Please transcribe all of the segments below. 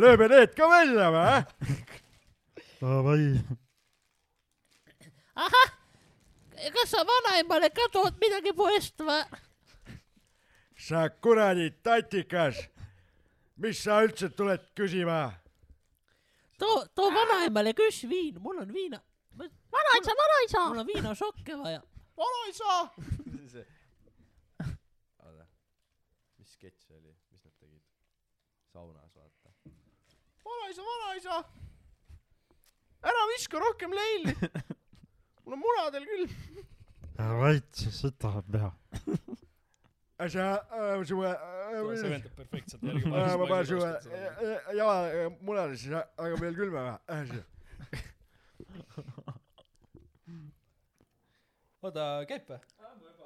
lööme need ka välja või? Davai. ahah, kas sa vanaemale ka tood midagi poest või? sa kuradi tatikas, mis sa üldse tuled küsima? too, too vanaemale küss viin, mul on viina. vanaisa, vanaisa. mul on viinašokke vaja. vanaisa. oota, mis sketš see oli, mis nad tegid? saunas. vanaisa, vanaisa. ära viska rohkem leili. mul on munadel küll. vait, seda tahab teha. sa äh,, su äh, see vendab perfektselt äh, ma panen su äh, jala äh, munale siis, aga veel külma või? oota, käib või?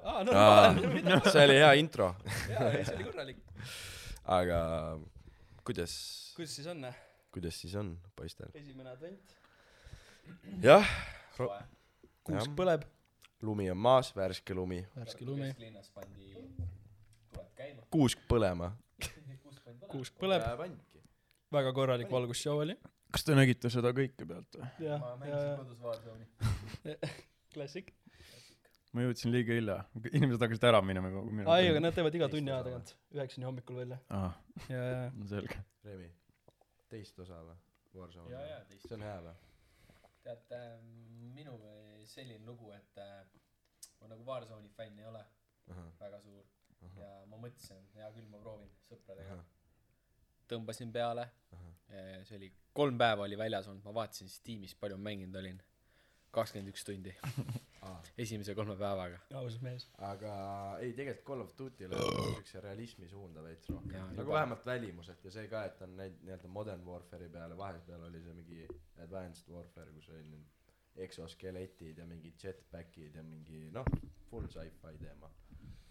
aa, no Aa, ma see oli hea intro, jaa, ei see oli korralik. aga kuidas, kuidas siis on? Kuidas siis on poistel? esimene advent, jah, kuusk põleb, lumi on maas, värske lumi, värske lumi, kesklinnas pandi, tuleb käima, kuusk põlema. kuusk põleb, väga korralik valgusshow oli. kas te nägite seda kõike pealt või? jah ma, ja, klassik. ma jõudsin liiga hilja, inimesed hakkasid ära minema juba. aa ei, aga nad teevad iga tunni aja tagant, üheksani hommikul välja. aa, ja, ja, selge. Remi, teist osa või? Warzone ja, ja teist. see on hea või? tead äh,, minul oli selline lugu, et äh, ma nagu Warzone'i fänn ei ole väga suur ja ma mõtlesin, hea küll, ma proovin sõpradega. tõmbasin peale, see oli, kolm päeva oli väljas olnud, ma vaatasin Steamis, palju ma mänginud olin. kakskümmend üks tundi esimese kolme päevaga. aus mees. aga ei, tegelikult Call of Duty'l on siukse realismi suunda veits rohkem nagu juba. vähemalt välimuselt ja see ka, et on neid nii-öelda Modern Warfare'i peale, vahepeal oli see mingi Advanced Warfare, kus oli need eksoskeletid ja mingid jetpack'id ja mingi noh, full sci-fi teema.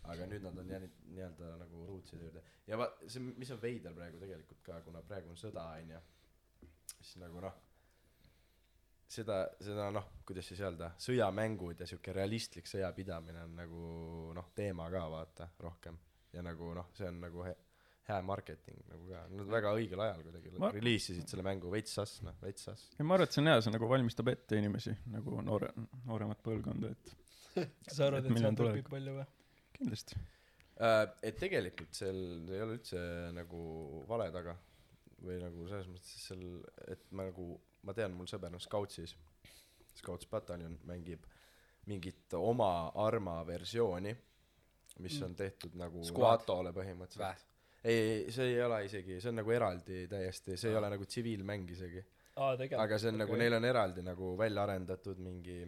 aga nüüd nad on jäänud nii-öelda nagu ruutside juurde ja va- see, mis on veider praegu tegelikult ka, kuna praegu on sõda onju, siis nagu noh, seda, seda noh, kuidas siis öelda, sõjamängud ja siuke realistlik sõjapidamine on nagu noh, teema ka vaata rohkem ja nagu noh, see on nagu he- hea marketing nagu ka, nad väga õigel ajal kuidagi Ma- reliisisid selle mängu veits sass noh, veits sass. ei ma arvan, et see on hea, see nagu valmistab ette inimesi nagu noore, nooremat põlvkonda, et kas sa arvad, Et et sealt tuleb? õpib palju või? kindlasti. Äh, et tegelikult seal ei ole üldse nagu vale taga või nagu selles mõttes seal, et ma nagu, ma tean, mul sõber on Scoutsis, Scouts Battalion mängib mingit oma Arma versiooni, mis on tehtud nagu Squad. NATO-le põhimõtteliselt. ei, ei, see ei ole isegi, see on nagu eraldi täiesti, see ei ole nagu tsiviilmäng isegi. aga see on okay. nagu, neil on eraldi nagu välja arendatud mingi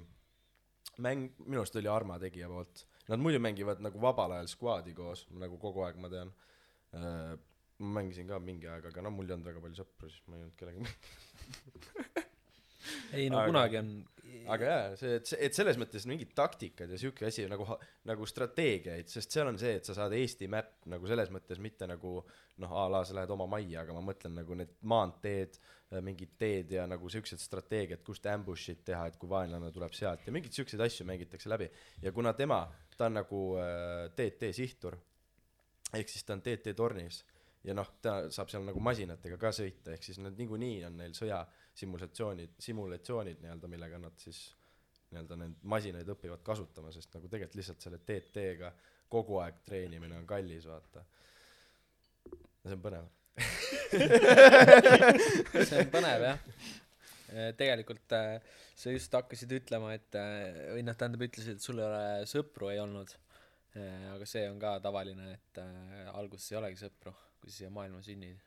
mäng, minu arust oli Arma tegija poolt. Nad muidu mängivad nagu vabal ajal squad'i koos, nagu kogu aeg ma tean. Ma mängisin ka mingi aeg, aga no mul ei olnud väga palju sõpru, siis ma ei olnud kellegagi ei no Aga- kunagi on, aga jaa, see, et et selles mõttes mingid taktikad ja siuke asi nagu, nagu strateegiaid, sest seal on see, et sa saad Eesti map nagu selles mõttes mitte nagu noh, a la sa lähed oma majja, aga ma mõtlen nagu need maanteed, mingid teed ja nagu siuksed strateegiad, kust ambush'id teha, et kui vaenlane tuleb sealt ja mingeid siukseid asju mängitakse läbi. ja kuna tema, ta on nagu äh, TT sihttur, ehk siis ta on TT tornis ja noh, ta saab seal nagu masinatega ka sõita, ehk siis nad niikuinii on neil sõja simulatsioonid, nii-öelda, millega nad siis nii-öelda neid masinaid õpivad kasutama, sest nagu tegelikult lihtsalt selle TT-ga kogu aeg treenimine on kallis, vaata. see on põnev. see on põnev jah. tegelikult äh, sa just hakkasid ütlema, et äh, või noh, tähendab ütlesid, et sul ei ole sõpru ei olnud. aga see on ka tavaline, et äh, alguses ei olegi sõpru, kui sa siia maailma sünnid.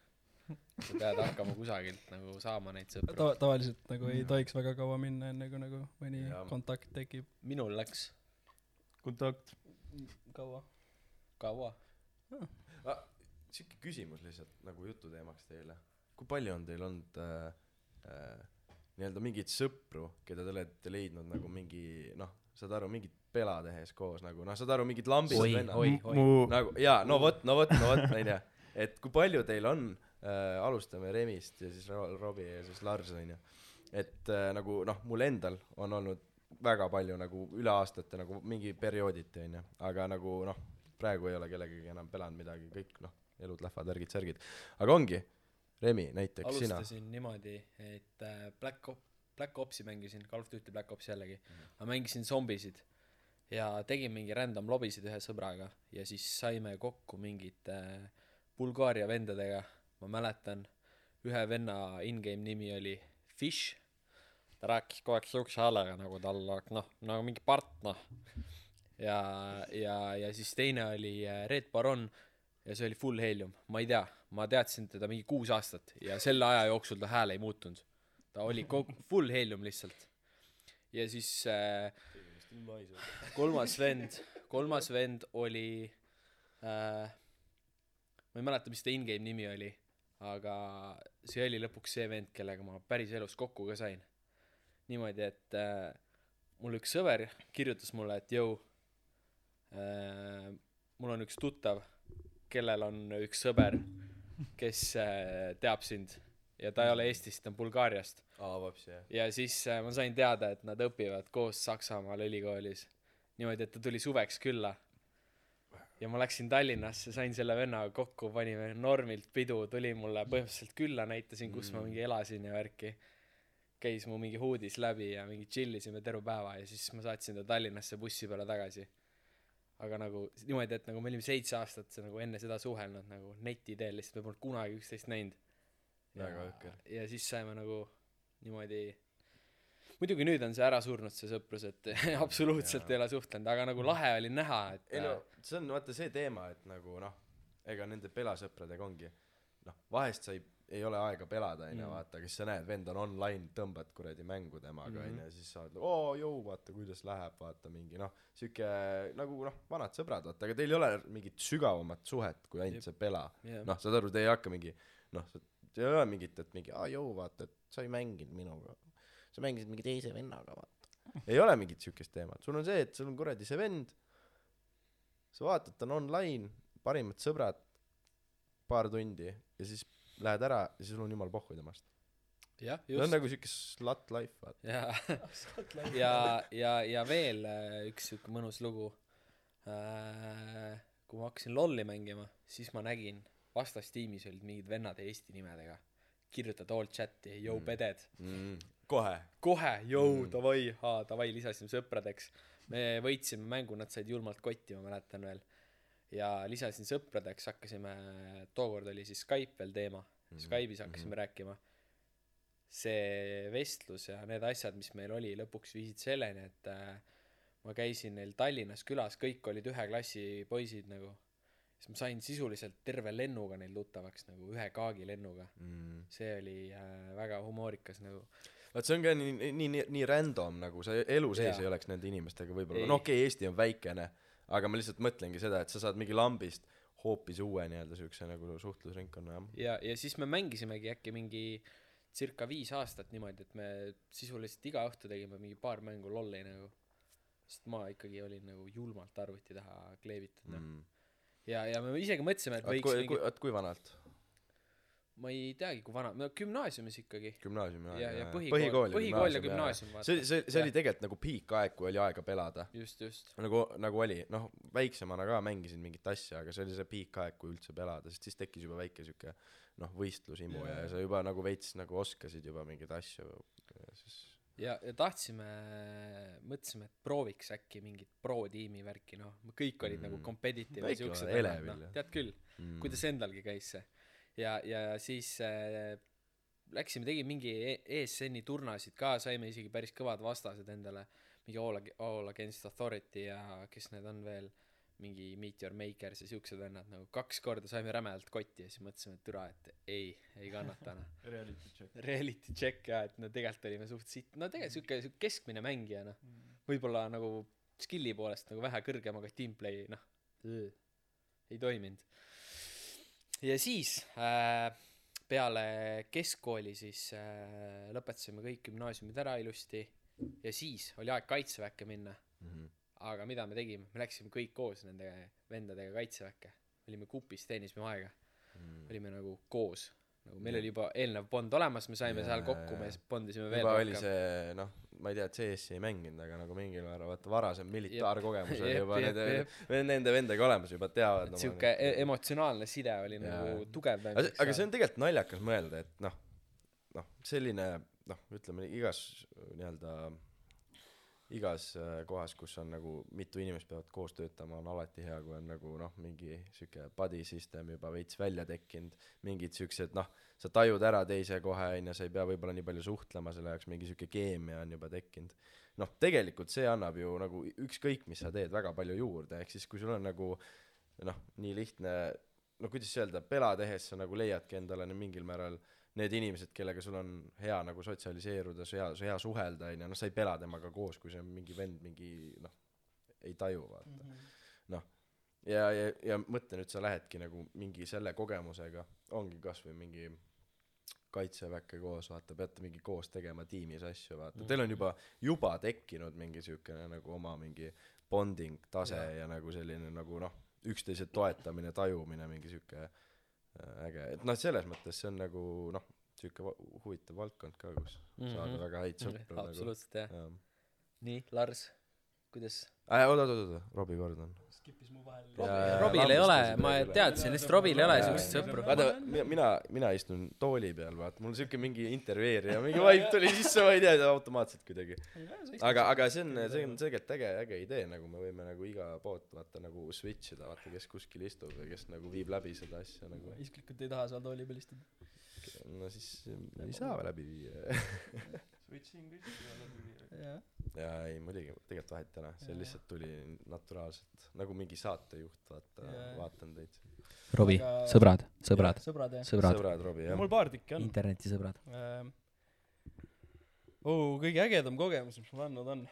sa pead hakkama kusagilt nagu saama neid sõpru. Ta-, tavaliselt nagu ei tohiks väga kaua minna, enne kui nagu mõni Jah. kontakt tekib. minul läks kontakt. kaua? kaua. sihuke küsimus lihtsalt nagu jututeemaks teile. kui palju on teil olnud äh, äh, nii-öelda mingeid sõpru, keda te olete leidnud nagu mingi noh, saad aru, mingit pela tehes koos nagu noh, saad aru, mingid oi. mu, nagu jaa, no vot, no vot, no vot, onju. Et kui palju teil on äh,, alustame Remist ja siis Ro- Robbie ja siis Lars onju. et äh, nagu noh, mul endal on olnud väga palju nagu üle aastate nagu mingi periooditi onju, aga nagu noh, praegu ei ole kellegagi enam pelanud midagi, kõik noh, elud lähevad värgid-särgid, aga ongi Remi näiteks sina alustasin niimoodi, et äh, Black Op-, Black Opsi mängisin, Call of Duty Black Opsi jällegi mm.. ma mängisin zombisid ja tegin mingi random lobisid ühe sõbraga ja siis saime kokku mingite äh, Bulgaaria vendadega, ma mäletan, ühe venna in-game nimi oli Fish, ta rääkis kogu aeg siukse häälega, nagu tal oleks noh, nagu mingi part noh. ja, ja, ja siis teine oli äh, Red Baron ja see oli full helium, ma ei tea, ma teadsin teda mingi kuus aastat ja selle aja jooksul ta hääl ei muutunud. ta oli kogu, full helium lihtsalt. ja siis äh, kolmas vend, kolmas vend oli äh,, ma ei mäleta, mis ta in-game nimi oli, aga see oli lõpuks see vend, kellega ma päriselus kokku ka sain. niimoodi, et äh, mul üks sõber kirjutas mulle, et jõu äh,, mul on üks tuttav, kellel on üks sõber, kes äh, teab sind ja ta ei ole Eestist, ta on Bulgaariast. aa vapsi jah ja siis äh, ma sain teada, et nad õpivad koos Saksamaal ülikoolis. niimoodi, et ta tuli suveks külla. Ja ma läksin Tallinnasse, sain selle vennaga kokku, panime normilt pidu, tuli mulle põhimõtteliselt külla, näitasin, kus ma mingi elasin ja värki. käis mu mingi huudis läbi ja mingi tšillisime terve päeva ja siis ma saatsin ta Tallinnasse bussi peale tagasi. aga nagu niimoodi, et nagu me olime seitse aastat nagu enne seda suhelnud nagu neti teel, lihtsalt me polnud kunagi üksteist näinud. Väga õkker. ja siis saime nagu niimoodi muidugi nüüd on see ära surnud, see sõprus, et absoluutselt Jaa. ei ole suhtlenud, aga nagu lahe oli näha, et ei no see on vaata see teema et nagu noh ega nende pelasõpradega ongi noh vahest sa ei ei ole aega pelada onju Mm. vaata siis sa näed vend on online tõmbad kuradi mängu temaga Mhm. onju ja siis sa oled oo jõu vaata kuidas läheb vaata mingi noh siuke nagu noh vanad sõbrad vaata aga teil ei ole mingit sügavamat suhet kui ainult see pela jah noh saad aru te ei hakka mingi noh ei ole mingit et mingi aa jõu vaata et sa ei mänginud minuga sa mängisid mingi teise vennaga vaata. Ei ole mingit siukest teemat. Sul on see et sul on kuradi see vend sa vaatad ta on online parimad sõbrad paar tundi ja siis lähed ära ja siis sul on jumala pohhu temast. Jah see on just. nagu siuke slut life vaata. Ja ja ja ja veel äh, üks siuke mõnus lugu. Äh, kui ma hakkasin lolli mängima siis ma nägin vastastiimis olid mingid vennad eesti nimedega. Kirjutad all chat'i jõu Mm. peded. Mm. Kohe. Kohe. Jõu Mm. davai. Aa davai lisasime sõpradeks. Me võitsime mängu nad said julmalt kotti ma mäletan veel. Ja lisasin sõpradeks hakkasime tookord oli siis Skype veel teema. Mhm. Skype'is hakkasime rääkima. See vestlus ja need asjad mis meil oli lõpuks viisid selleni et äh, ma käisin neil Tallinnas külas kõik olid ühe klassi poisid nagu. Siis ma sain sisuliselt terve lennuga neil tuttavaks nagu ühe Kaagi lennuga. Mm. see oli äh, väga humoorikas nagu vaat see on ka nii nii nii, nii random nagu sa elu sees Jaa. ei oleks nende inimestega võib-olla no okei okay, Eesti on väikene aga ma lihtsalt mõtlengi seda et sa saad mingi lambist hoopis uue nii-öelda siukse nagu suhtlusringkonna jah ja, ja siis me mängisimegi äkki mingi circa viis aastat niimoodi, et me sisuliselt iga õhtu tegime mingi paar mängu lolli nagu. sest ma ikkagi olin nagu julmalt arvuti taha kleebitud noh mm.. ja, ja me isegi mõtlesime, et oot võiks kui mingi oot kui vanalt ma ei teagi, kui vana, no gümnaasiumis ikkagi. gümnaasiumi ja, aeg ja põhikool, põhikool ja gümnaasium vaata. see see see Jah. oli tegelikult nagu peak aeg kui oli aega pelada just, just. nagu nagu oli noh väiksemana ka mängisin mingit asja aga see oli see peak aeg kui üldse pelada sest siis tekkis juba väike siuke noh võistlushimu ja, ja sa juba nagu veits nagu oskasid juba mingeid asju ja siis ja, ja tahtsime, mõtlesime, et prooviks äkki mingit pro-tiimi värki, noh, kõik olid mm. nagu Mm. competitive ja siuksed noh jah., tead küll mm. kuidas endalgi käis see. ja, ja siis äh, läksime, tegime mingi E- ESN-i turnasid ka, saime isegi päris kõvad vastased endale, mingi All, All Against Authority ja kes need on veel, mingi Meet Your Makers ja siuksed vennad nagu kaks korda saime rämedalt kotti ja siis mõtlesime, et türa, et ei, ei kannata noh. Reality check. Reality check ja et no tegelikult olime suht siit, no tegelikult siuke, siuke keskmine mängija noh, võib-olla nagu skill'i poolest nagu vähe kõrgem, aga teamplay noh, ei toiminud. Ja siis äh, peale keskkooli siis äh, lõpetasime kõik gümnaasiumid ära ilusti. Ja siis oli aeg kaitseväkke minna, Mhm. aga mida me tegime, me läksime kõik koos nende vendadega kaitseväkke, olime kupis, teenisime aega, Mm. olime nagu koos, nagu meil oli juba eelnev bond olemas, me saime Jaa, seal kokku, me bondisime veel juba oli rohkem. see noh ma ei tea, CS-i ei mänginud, aga nagu mingil määral vaata varasem militaarkogemus oli juba jep, nende nende vendadega olemas, juba teavad et siuke e- emotsionaalne side oli Jaa. nagu tugev aga see, aga see on tegelikult naljakas mõelda, et noh, noh, selline noh, ütleme igas nii-öelda igas äh, kohas, kus on nagu mitu inimest peavad koos töötama, on alati hea, kui on nagu noh, mingi sihuke buddy system juba veits välja tekkinud, mingid siuksed noh, sa tajud ära teise kohe onju, sa ei pea võib-olla nii palju suhtlema selle jaoks, mingi sihuke keemia on juba tekkinud. noh, tegelikult see annab ju nagu ükskõik, mis sa teed, väga palju juurde, ehk siis kui sul on nagu noh, nii lihtne no kuidas öelda, pela tehes sa nagu leiadki endale mingil määral need inimesed, kellega sul on hea nagu sotsialiseeruda, hea, hea suhelda onju, noh sa ei pela temaga koos, kui see on mingi vend mingi noh, ei taju vaata mm. -hmm. noh, ja, ja, ja mõtle nüüd sa lähedki nagu mingi selle kogemusega, ongi kasvõi mingi kaitseväkke koos, vaata, peate mingi koos tegema tiimis asju, vaata, teil on juba, juba tekkinud mingi siukene nagu oma mingi bonding tase ja, ja nagu selline nagu noh, üksteise toetamine, tajumine, mingi siuke äge, et noh, selles mõttes see on nagu noh, siuke va- huvitav valdkond ka, kus mm -hmm. saada väga häid sõpru nagu. absoluutselt jah jah. nii Lars kuidas äh, oot, oot, oot, oot, Robbie kord on. skip'is mu vahel. Robil ei ole ma teadsin lihtsalt Robil ei ole jaa. sõpru vaata, mina, mina istun tooli peal, vaata, mul siuke mingi intervjueerija, mingi vibe tuli sisse, ma ei tea, automaatselt kuidagi. aga, aga see on, see on tegelikult äge, äge idee, nagu me võime nagu iga poolt vaata nagu switch ida, vaata, kes kuskil istub ja kes nagu viib läbi seda asja nagu. isiklikult ei taha seal tooli peal istuda. no siis ei saa läbi viia. jah. jaa, ei muidugi, tegelikult vahet ei ole, see Jaa. lihtsalt tuli naturaalselt, nagu mingi saatejuht, vaata vaatan teid. Robbie Aga-, sõbrad, sõbrad, sõbrad sõbrad, sõbrad, Robbie, jah. mul paar tükki on. internetisõbrad. oh, kõige ägedam kogemus, mis mul andnud on,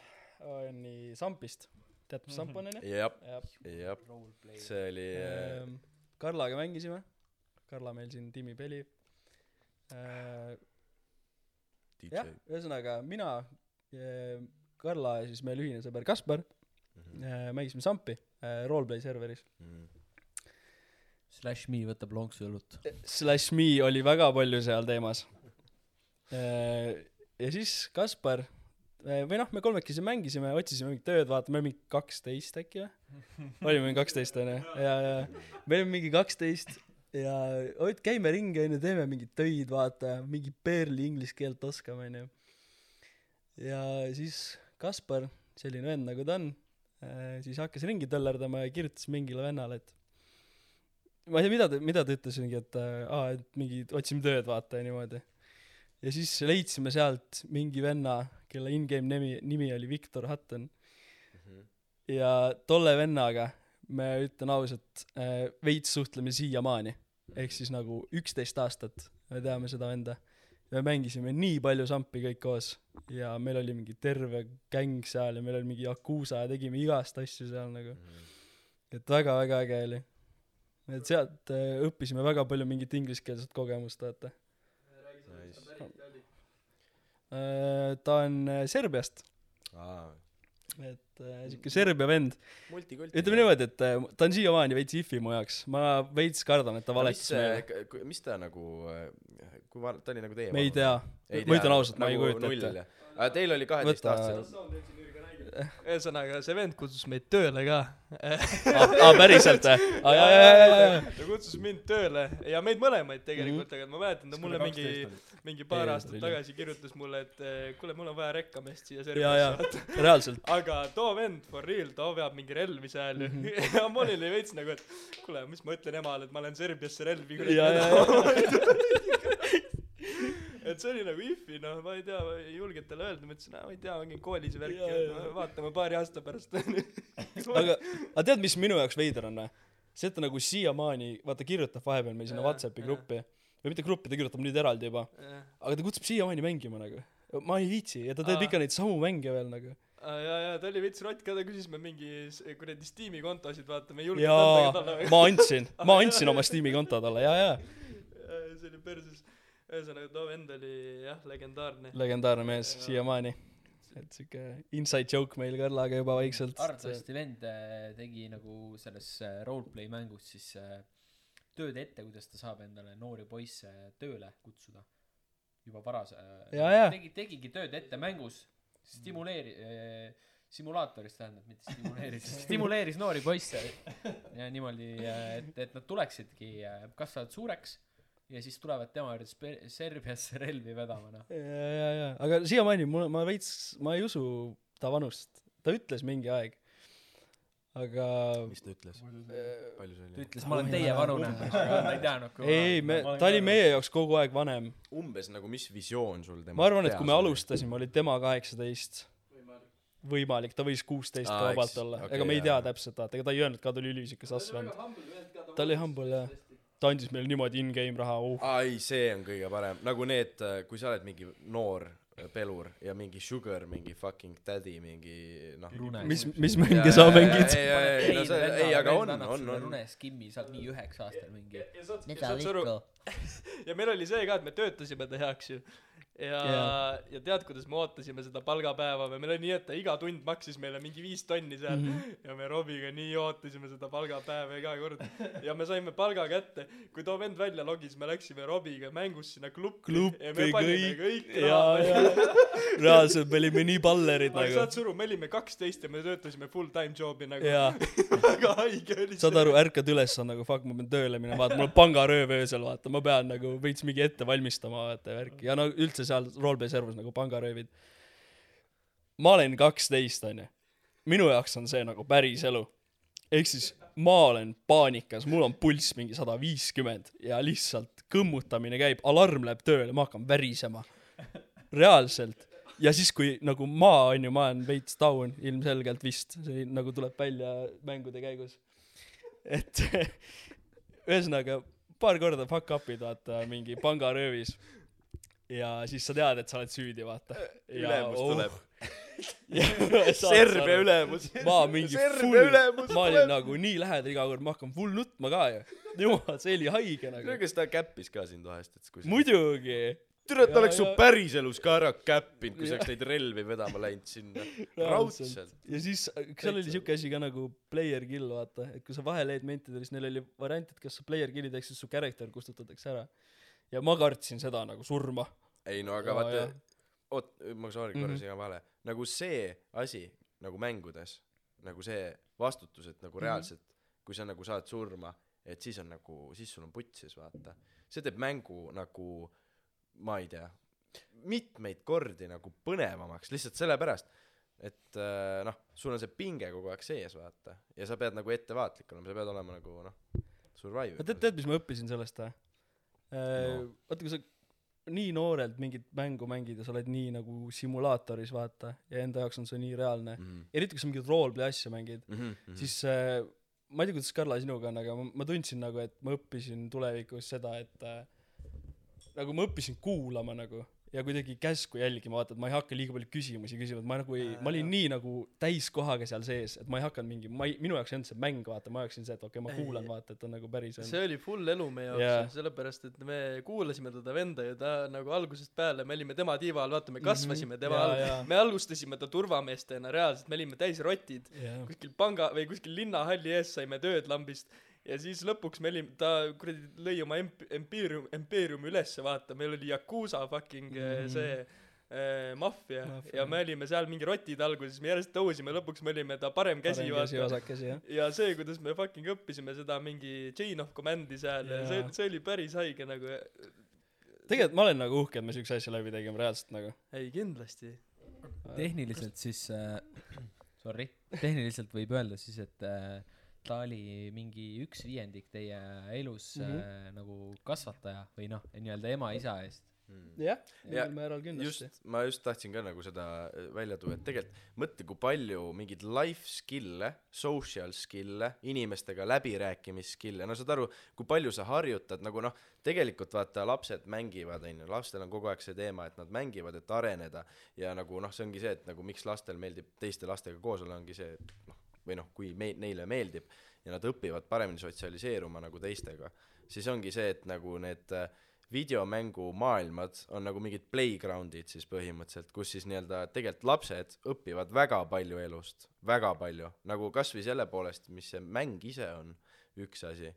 on nii Sampist. tead, mis Samp on onju? jah, jah. jah, see oli äh, Ehm, Karlaga mängisime. Karla meil siin tiimi peli. Jah ühesõnaga mina, Karla ja siis meil ühine sõber Kaspar Mhm. äh, mängisime Sampi äh, roleplay serveris. Mhm. Slash me võtab lonksu õlut. Slash me oli väga palju seal teemas. ja siis Kaspar või noh, me kolmekesi mängisime, otsisime mingit tööd, vaata, me olime mingi kaksteist äkki või? olime mingi kaksteist onju, ja, ja me olime mingi kaksteist ja ot- käime ringi onju, teeme mingeid töid, vaata, mingi perli inglise keelt oskame onju. ja siis Kaspar, selline vend nagu ta on, siis hakkas ringi töllerdama ja kirjutas mingile vennale, et ma ei tea, mida ta, mida ta ütles mingi, et äh, aa, et mingi otsime tööd, vaata ja niimoodi. ja siis leidsime sealt mingi venna, kelle in-game nimi, nimi oli Victor Hutton Mhm. ja tolle vennaga me ütlen ausalt äh, veits suhtleme siiamaani ehk siis nagu üksteist aastat me teame seda venda. Me mängisime nii palju sampi kõik koos ja meil oli mingi terve gäng seal ja meil oli mingi Yakuusa ja tegime igast asju seal nagu. Et väga-väga äge oli. Et sealt äh, õppisime väga palju mingit ingliskeelset kogemust vaata. Äh, ta on äh, Serbiast. Aa, et äh, siuke Serbia vend. Ütleme niimoodi et äh, ta on siiamaani veits if'i mu jaoks. Ma veits kardan et ta valetas meile. see, mis ta nagu, kui va-, ta oli nagu teie me ei tea. Ma ütlen ausalt ma ei kujuta ette. teil oli kaheteist Võta- aastaselt. ühesõnaga see vend kutsus meid tööle ka. Aa päriselt või aa jaa jaa jaa jaa. jaa ta kutsus mind tööle. Ja meid mõlemaid tegelikult aga ma mäletan ta mulle mingi mingi paar aastat tagasi kirjutas mulle et eh, kuule mul on vaja rekkameest siia jaa Serbiasse reaalselt. Aga too vend for real too veab mingi relvi seal. Ju Mhm. ja mul oli veits nagu et kuule mis ma ütlen emale et ma lähen Serbiasse relvi Jaa, jaa, et see oli nagu if'i noh ma ei tea ma ei julgenud talle öelda ma ütlesin ma ei tea käin koolis ja Jaa, jaa. ja vaatame paari aasta pärast. Aga aga tead mis minu jaoks veider on või? See et ta nagu siiamaani vaata kirjutab vahepeal meil sinna Whatsappi gruppi. Või mitte gruppi ta kirjutab nüüd eraldi juba. Aga ta kutsub siiamaani mängima nagu. Ma ei viitsi ja ta teeb Aa. ikka neid samu mänge veel nagu. Aa jaa jaa ta oli veits rott ka ta küsis me mingi kuradi Steam'i kontosid vaata me ei julgenud anda ka talle ma andsin ma andsin oma Steam'i konto talle jaa jaa. Jaa, see oli perses ühesõnaga too vend oli jah legendaarne. Legendaarne mees Jaa. siiamaani. Et siuke inside joke meil Karlaga juba vaikselt. Arvatavasti vend äh, tegi nagu selles äh, roleplay mängus siis äh, tööd ette, kuidas ta saab endale noori poisse tööle kutsuda. juba varas tegi, tegigi tööd ette mängus, stimuleeri-, simulaatoris tähendab, mitte stimuleeris, stimuleeris noori poisse. Ja niimoodi, et, et nad tuleksidki, kasvavad suureks ja siis tulevad tema juurde Serbiasse relvi vedama, noh. ja, ja, ja, aga siiamaani mul, ma veits, ma ei usu ta vanust, ta ütles mingi aeg, aga mis ta ütles? palju see ta oli? ütles, ma olen teie vanune, aga ta ei teadnud, kui ei, ei, me, ta oli meie jaoks kogu aeg vanem. umbes nagu, mis visioon sul tema ma arvan, et kui me. alustasime, oli tema kaheksateist. võimalik, ta võis kuusteist ka vabalt olla, okei, ega me ei tea jaa. täpselt, vaata, ega ta ei öelnud ka, ta oli üliisikas asvend. ta oli humble jah, ta andis meile niimoodi in-game raha, oh. aa ei, see on kõige parem, nagu need, kui sa oled mingi noor äh, pelur ja mingi sugar, mingi fucking daddy, mingi noh. Mis, mis mänge sa mängid? ei, ei, ei, no see, ei, aga on, on, on. Rune skimmi, sa oled nii üheksa aastal mingi. ja meil oli see ka, et me töötasime ta heaks ju. Ja Jaa. ja tead, kuidas me ootasime seda palgapäeva või meil oli nii, et ta iga tund maksis meile mingi viis tonni seal mm -hmm. ja me Robiga nii ootasime seda palgapäeva iga kord ja me saime palga kätte kui too vend välja logis me läksime Robiga mängus sinna kluppi Kluppi ja me panime kõik. kõik raha reaalselt me olime nii ballerid nagu saad. sa aru me olime kaksteist ja me töötasime full time job'i nagu väga haige oli saad aru, ärkad üles, on nagu fuck, ma pean tööle minema, vaata, mul on pangarööv öösel, vaata, ma pean nagu veits mingi ette valmistama, vaata, värki. ja no üldse seal roleplay servus nagu pangaröövid. ma olen kaksteist, onju. minu jaoks on see nagu päris elu. ehk siis ma olen paanikas, mul on pulss mingi sada viiskümmend ja lihtsalt kõmmutamine käib, alarm läheb tööle, ma hakkan värisema. reaalselt. ja siis, kui nagu ma on ju, ma olen veits down ilmselgelt vist, see nagu tuleb välja mängude käigus. et ühesõnaga paar korda fuck up'id vaata mingi pangaröövis ja siis sa tead, et sa oled süüdi, vaata. ülemus tuleb. Serbia ülemus. ma mingi full, ma olin nagu nii lähedal iga kord, ma hakkan full nutma ka ju. jumal, see oli haige nagu. kas ta käppis ka sind vahest, et kui muidugi. türa, Ja- oleks su ja- päriselus ka ära käppinud, kui sa oleks neid relvi vedama läinud sinna. Raudselt. ja siis, kas seal oli siuke asi ka nagu player kill, vaata, et kui sa vahele jäid mentidele, siis neil oli variant, et kas sa player kill'id ehk siis su character kustutatakse ära. Ja ma kartsin seda nagu surma. ei no aga Jaa, vaata oot, ma sorry korra Mhm. segan vahele, nagu see asi nagu mängudes, nagu see vastutus, et Mhm. nagu reaalselt, kui sa nagu saad surma, et siis on nagu, siis sul on putsis, vaata. see teeb mängu nagu, ma ei tea, mitmeid kordi nagu põnevamaks lihtsalt sellepärast, et äh, noh, sul on see pinge kogu aeg sees, vaata, ja sa pead nagu ettevaatlik olema, sa pead olema nagu noh, survivor. tead, tead, mis ma õppisin sellest või? No. vaata, kui sa nii noorelt mingit mängu mängid ja sa oled nii nagu simulaatoris, vaata, ja enda jaoks on see nii reaalne, mm. eriti kui sa mingit roleplay asja mängid, -hmm. Mm -hmm. siis äh, ma ei tea, kuidas Karla sinuga on, aga ma, ma tundsin nagu, et ma õppisin tulevikus seda, et äh, nagu ma õppisin kuulama nagu ja kuidagi käsku jälgima, vaata, et ma ei hakka liiga palju küsimusi küsima, et ma nagu ei, ma olin nii nagu täiskohaga seal sees, et ma ei hakanud mingi, ma ei, minu jaoks ei olnud see mäng, vaata, ma oleksin see, et okei okay,, ma kuulan, vaata, et on nagu päris see oli full elu meie jaoks yeah., sellepärast et me kuulasime teda venda ja ta nagu algusest peale, me olime tema tiiva all, vaata me kasvasime tema Jaa, all. jaa., me alustasime ta turvameestena, reaalselt me olime täis rotid, jah, kuskil panga või kuskil linnahalli ees saime tööd lambist ja siis lõpuks me olime, ta kuradi lõi oma emp-, impeerium, impeeriumi ülesse, vaata, meil oli Yakuusa fucking mm see äh, maffia Maffia. ja me olime seal mingi rotid alguses, me järjest tõusime, lõpuks me olime ta parem käsi, parem käsi, vaata. vasak käsi, jah. ja see, kuidas me fucking õppisime seda mingi chain of command'i seal ja see Jaa., see oli päris haige nagu, tegelikult ma olen nagu uhke, et me siukse asja läbi tegime reaalselt nagu. ei kindlasti. tehniliselt siis äh, sorry, tehniliselt võib öelda siis, et äh, ta oli mingi üks viiendik teie elus mm. -hmm. äh, nagu kasvataja või noh, nii-öelda ema-isa eest. Mm. jah, Ja mingil määral kindlasti just. ma just tahtsin ka nagu seda välja tuua et tegelikult mõtle kui palju mingeid life skill'e social skill'e inimestega läbirääkimisskill'e no saad aru kui palju sa harjutad nagu noh tegelikult vaata lapsed mängivad onju lastel on kogu aeg see teema et nad mängivad et areneda ja nagu noh see ongi see et nagu miks lastel meeldib teiste lastega koos olla ongi see et noh või noh kui me- neile meeldib ja nad õpivad paremini sotsialiseeruma nagu teistega siis ongi see et nagu need äh, videomängumaailmad on nagu mingid playground'id siis põhimõtteliselt kus siis nii-öelda tegelikult lapsed õpivad väga palju elust väga palju. Nagu kasvõi selle poolest mis see mäng ise on üks asi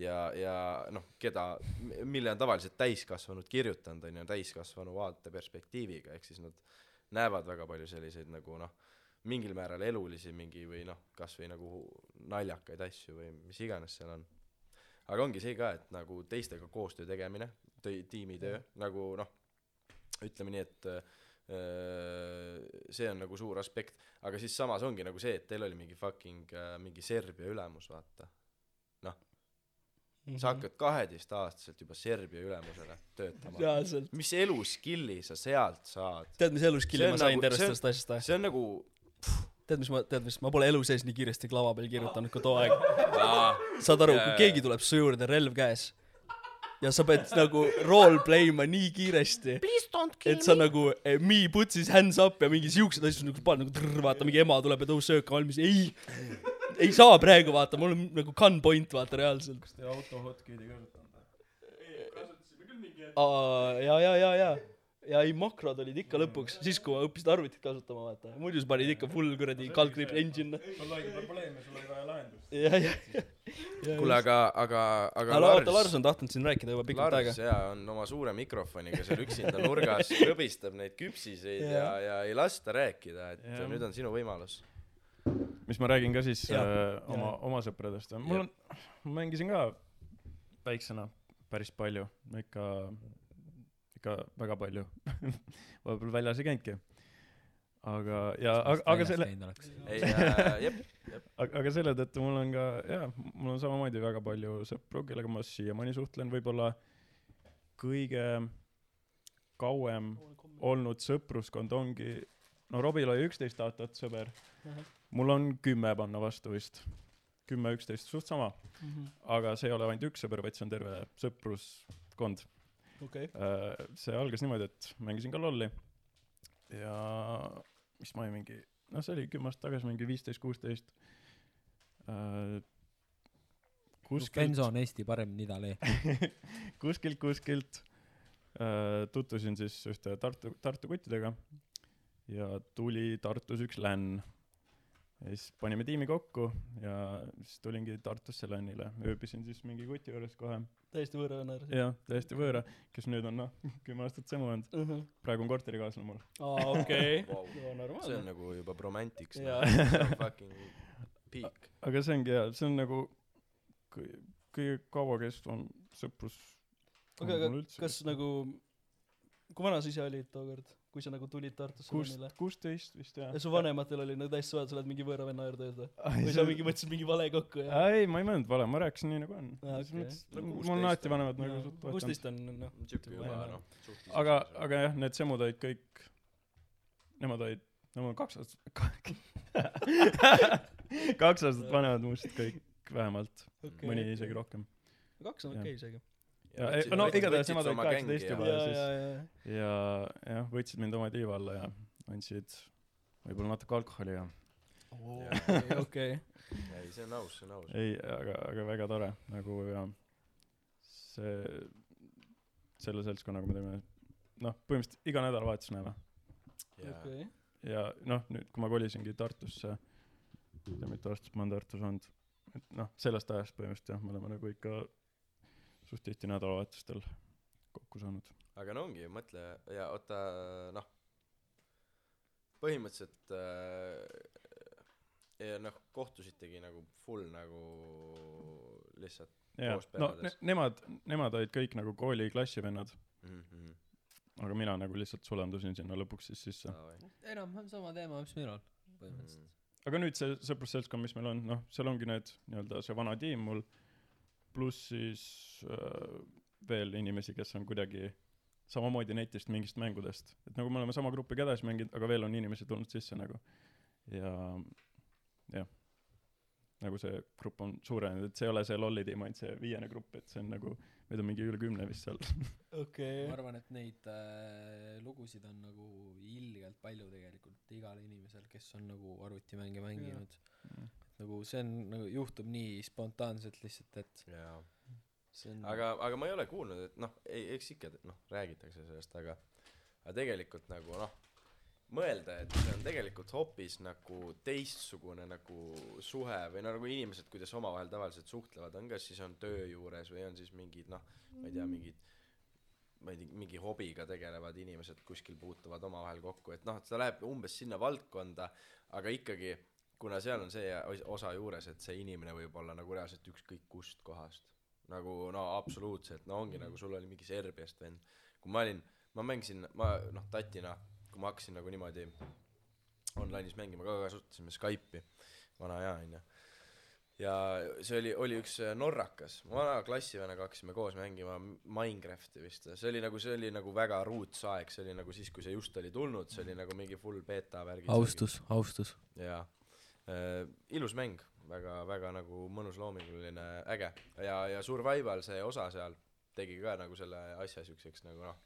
ja ja noh keda mille on tavaliselt täiskasvanud kirjutanud on ju täiskasvanu vaateperspektiiviga ehk siis nad näevad väga palju selliseid nagu noh mingil määral elulisi mingi või noh kasvõi nagu naljakaid asju või mis iganes seal on. Aga ongi see ka et nagu teistega koostöö tegemine töö tiimitöö nagu noh ütleme nii et äh, see on nagu suur aspekt. Aga siis samas ongi nagu see et teil oli mingi fucking äh, mingi Serbia ülemus vaata. Mhm. sa hakkad kaheteistaastaselt juba Serbia ülemusele töötama. Mis elu skill'i sa sealt saad? Tead mis eluskilli ma sain nagu- tervest sellest asjast või see on nagu tead mis ma tead mis ma pole elu sees nii kiiresti klava peal kirjutanud kui too aeg. Aa, saad aru kui keegi tuleb su juurde relv käes ja sa pead nagu role play ma nii kiiresti et sa nagu eh, me puts his hands up ja mingi siuksed asjad nagu paned nagu trrr, vaata mingi ema tuleb ja tõus söök on valmis. Ei ei saa praegu vaata mul on nagu gun point vaata reaalselt. Kas te auto hotkeyd'i kasutanud Aa, ja ja ja ja ja ei makrod olid ikka lõpuks siis kui ma õppisin arvutit kasutama vaata. Muidu sa panid ikka full kuradi kalkriip engine. sul oligi probleem ja sul oli vaja lahendust. Ja ja ja. Kuule aga aga aga aga oota Lars on tahtnud siin rääkida juba pikalt aega. Lars jaa on oma suure mikrofoniga seal üksinda nurgas krõbistab neid küpsiseid ja ja ei lasta rääkida et Jah. nüüd on sinu võimalus. Mis ma räägin ka siis Jah. äh, oma oma sõpradest mul on ma mängisin ka väiksena päris palju ikka ikka väga palju vahepeal väljas ei käinudki. Aga ja aga, aga selle ei äh, jep aga, aga selle tõttu mul on ka jaa mul on samamoodi väga palju sõpru kellega ma siiamaani suhtlen. Võib-olla kõige kauem olnud sõpruskond ongi no Robil oli üksteist aastat sõber. Mul on kümme panna vastu vist. Kümme üksteist suht sama. Aga see ei ole ainult üks sõber vaid see on terve sõpruskond okei. Äh, see algas niimoodi et mängisin ka lolli. Ja mis ma olin mingi noh see oli kümme aastat tagasi mingi viisteist kuusteist. Äh, kuskilt Benzo on Eesti parim nidale. kuskilt kuskilt äh, tutvusin siis ühte Tartu Tartu kuttidega. Ja tuli Tartus üks länn ja siis panime tiimi kokku ja siis tulingi Tartusse lännile. Ööbisin siis mingi kuti juures kohe. Täiesti võõra venna juures jah täiesti võõra. Kes nüüd on noh kümme aastat sõmu olnud Mhm. praegu on korterikaaslane mul. Aa okei. See on nagu juba romantics Jaa. noh see on fucking peak. Aga see ongi hea. See on nagu kõi- kõige kauakestvam sõprus aga aga kas nagu kui vana sa ise olid tookord kui sa nagu tulid Tartusse lennile kuusteist vist jah? Ja su vanematel oli nagu täiesti suva et sa oled mingi võõra venna juurde ööd või sa mingi mõtlesid mingi vale kokku ja ei ma ei mõelnud vale ma rääkisin nii nagu on. Mul 16 on alati vanemad nagu suht toetanud kuusteist on noh noh aga aga jah need semud olid kõik nemad olid no mul on kaks aastat kaks aastat vanemad must kõik vähemalt. Okei, mõni okei. isegi rohkem. Kaks on okei isegi ja ei, no igatahes nemad olid kaheksateist juba ja ja siis ja ja ja jah võtsid mind oma tiiva alla ja andsid võib-olla natuke alkoholi ja okei. Ei see on aus see on aus. Ei aga aga väga tore nagu ja see selle seltskonnaga me teeme noh põhimõtteliselt iga nädalavahetus näeme ja okei. Ja noh nüüd kui ma kolisingi Tartusse ei tea mitu aastat ma olen Tartus olnud et noh sellest ajast põhimõtteliselt jah me oleme nagu ikka suht tihti nädalavahetustel kokku saanud aga no ongi mõtle ja oota noh põhimõtteliselt äh, ja noh kohtusitegi nagu full nagu lihtsalt Koos no ne- nemad nemad olid kõik nagu kooli klassivennad mm -hmm. aga mina nagu lihtsalt sulandusin sinna lõpuks siis sisse enam-vähem sama teema, mis meil on, Mm. põhimõtteliselt. aga nüüd see sõprusseltskond mis meil on noh seal ongi need nii-öelda see vana tiim mul pluss siis äh, veel inimesi kes on kuidagi samamoodi netist mingist mängudest. Et nagu me oleme sama grupiga edasi mänginud aga veel on inimesi tulnud sisse nagu. Ja jah. Nagu see grupp on suurenenud. Et see ei ole see lolli tiim ainult see viiene grupp. Et see on nagu meid on mingi üle kümne vist seal. Okei. Ma arvan, et neid äh, lugusid on nagu ilgelt palju tegelikult igal inimesel, kes on nagu arvutimänge mänginud. Mm. Nagu see on nagu juhtub nii spontaanselt lihtsalt, et jaa. on aga aga ma ei ole kuulnud et noh ei eks ikka noh räägitakse sellest aga aga tegelikult nagu noh mõelda et see on tegelikult hoopis nagu teistsugune nagu suhe või no nagu inimesed kuidas omavahel tavaliselt suhtlevad on kas siis on töö juures või on siis mingid noh ma ei tea mingid ma ei tea mingi hobiga tegelevad inimesed kuskil puutuvad omavahel kokku et noh et ta läheb umbes sinna valdkonda aga ikkagi kuna seal on see os- osa juures et see inimene võib olla nagu reaalselt ükskõik kust kohast. Nagu no absoluutselt no ongi nagu sul oli mingi Serbiast vend. Kui ma olin ma mängisin ma noh tatina kui ma hakkasin nagu niimoodi online'is mängima ka kasutasime Skype'i vana hea onju. Ja see oli oli üks äh, norrakas vana klassivennaga hakkasime koos mängima Minecrafti vist. See oli nagu see oli nagu väga roots aeg see oli nagu siis kui see just oli tulnud see oli nagu mingi full beeta värgid austus austus. Jaa ilus mäng väga väga nagu mõnus loominguline äge. Ja ja survival see osa seal tegi ka nagu selle asja siukseks nagu noh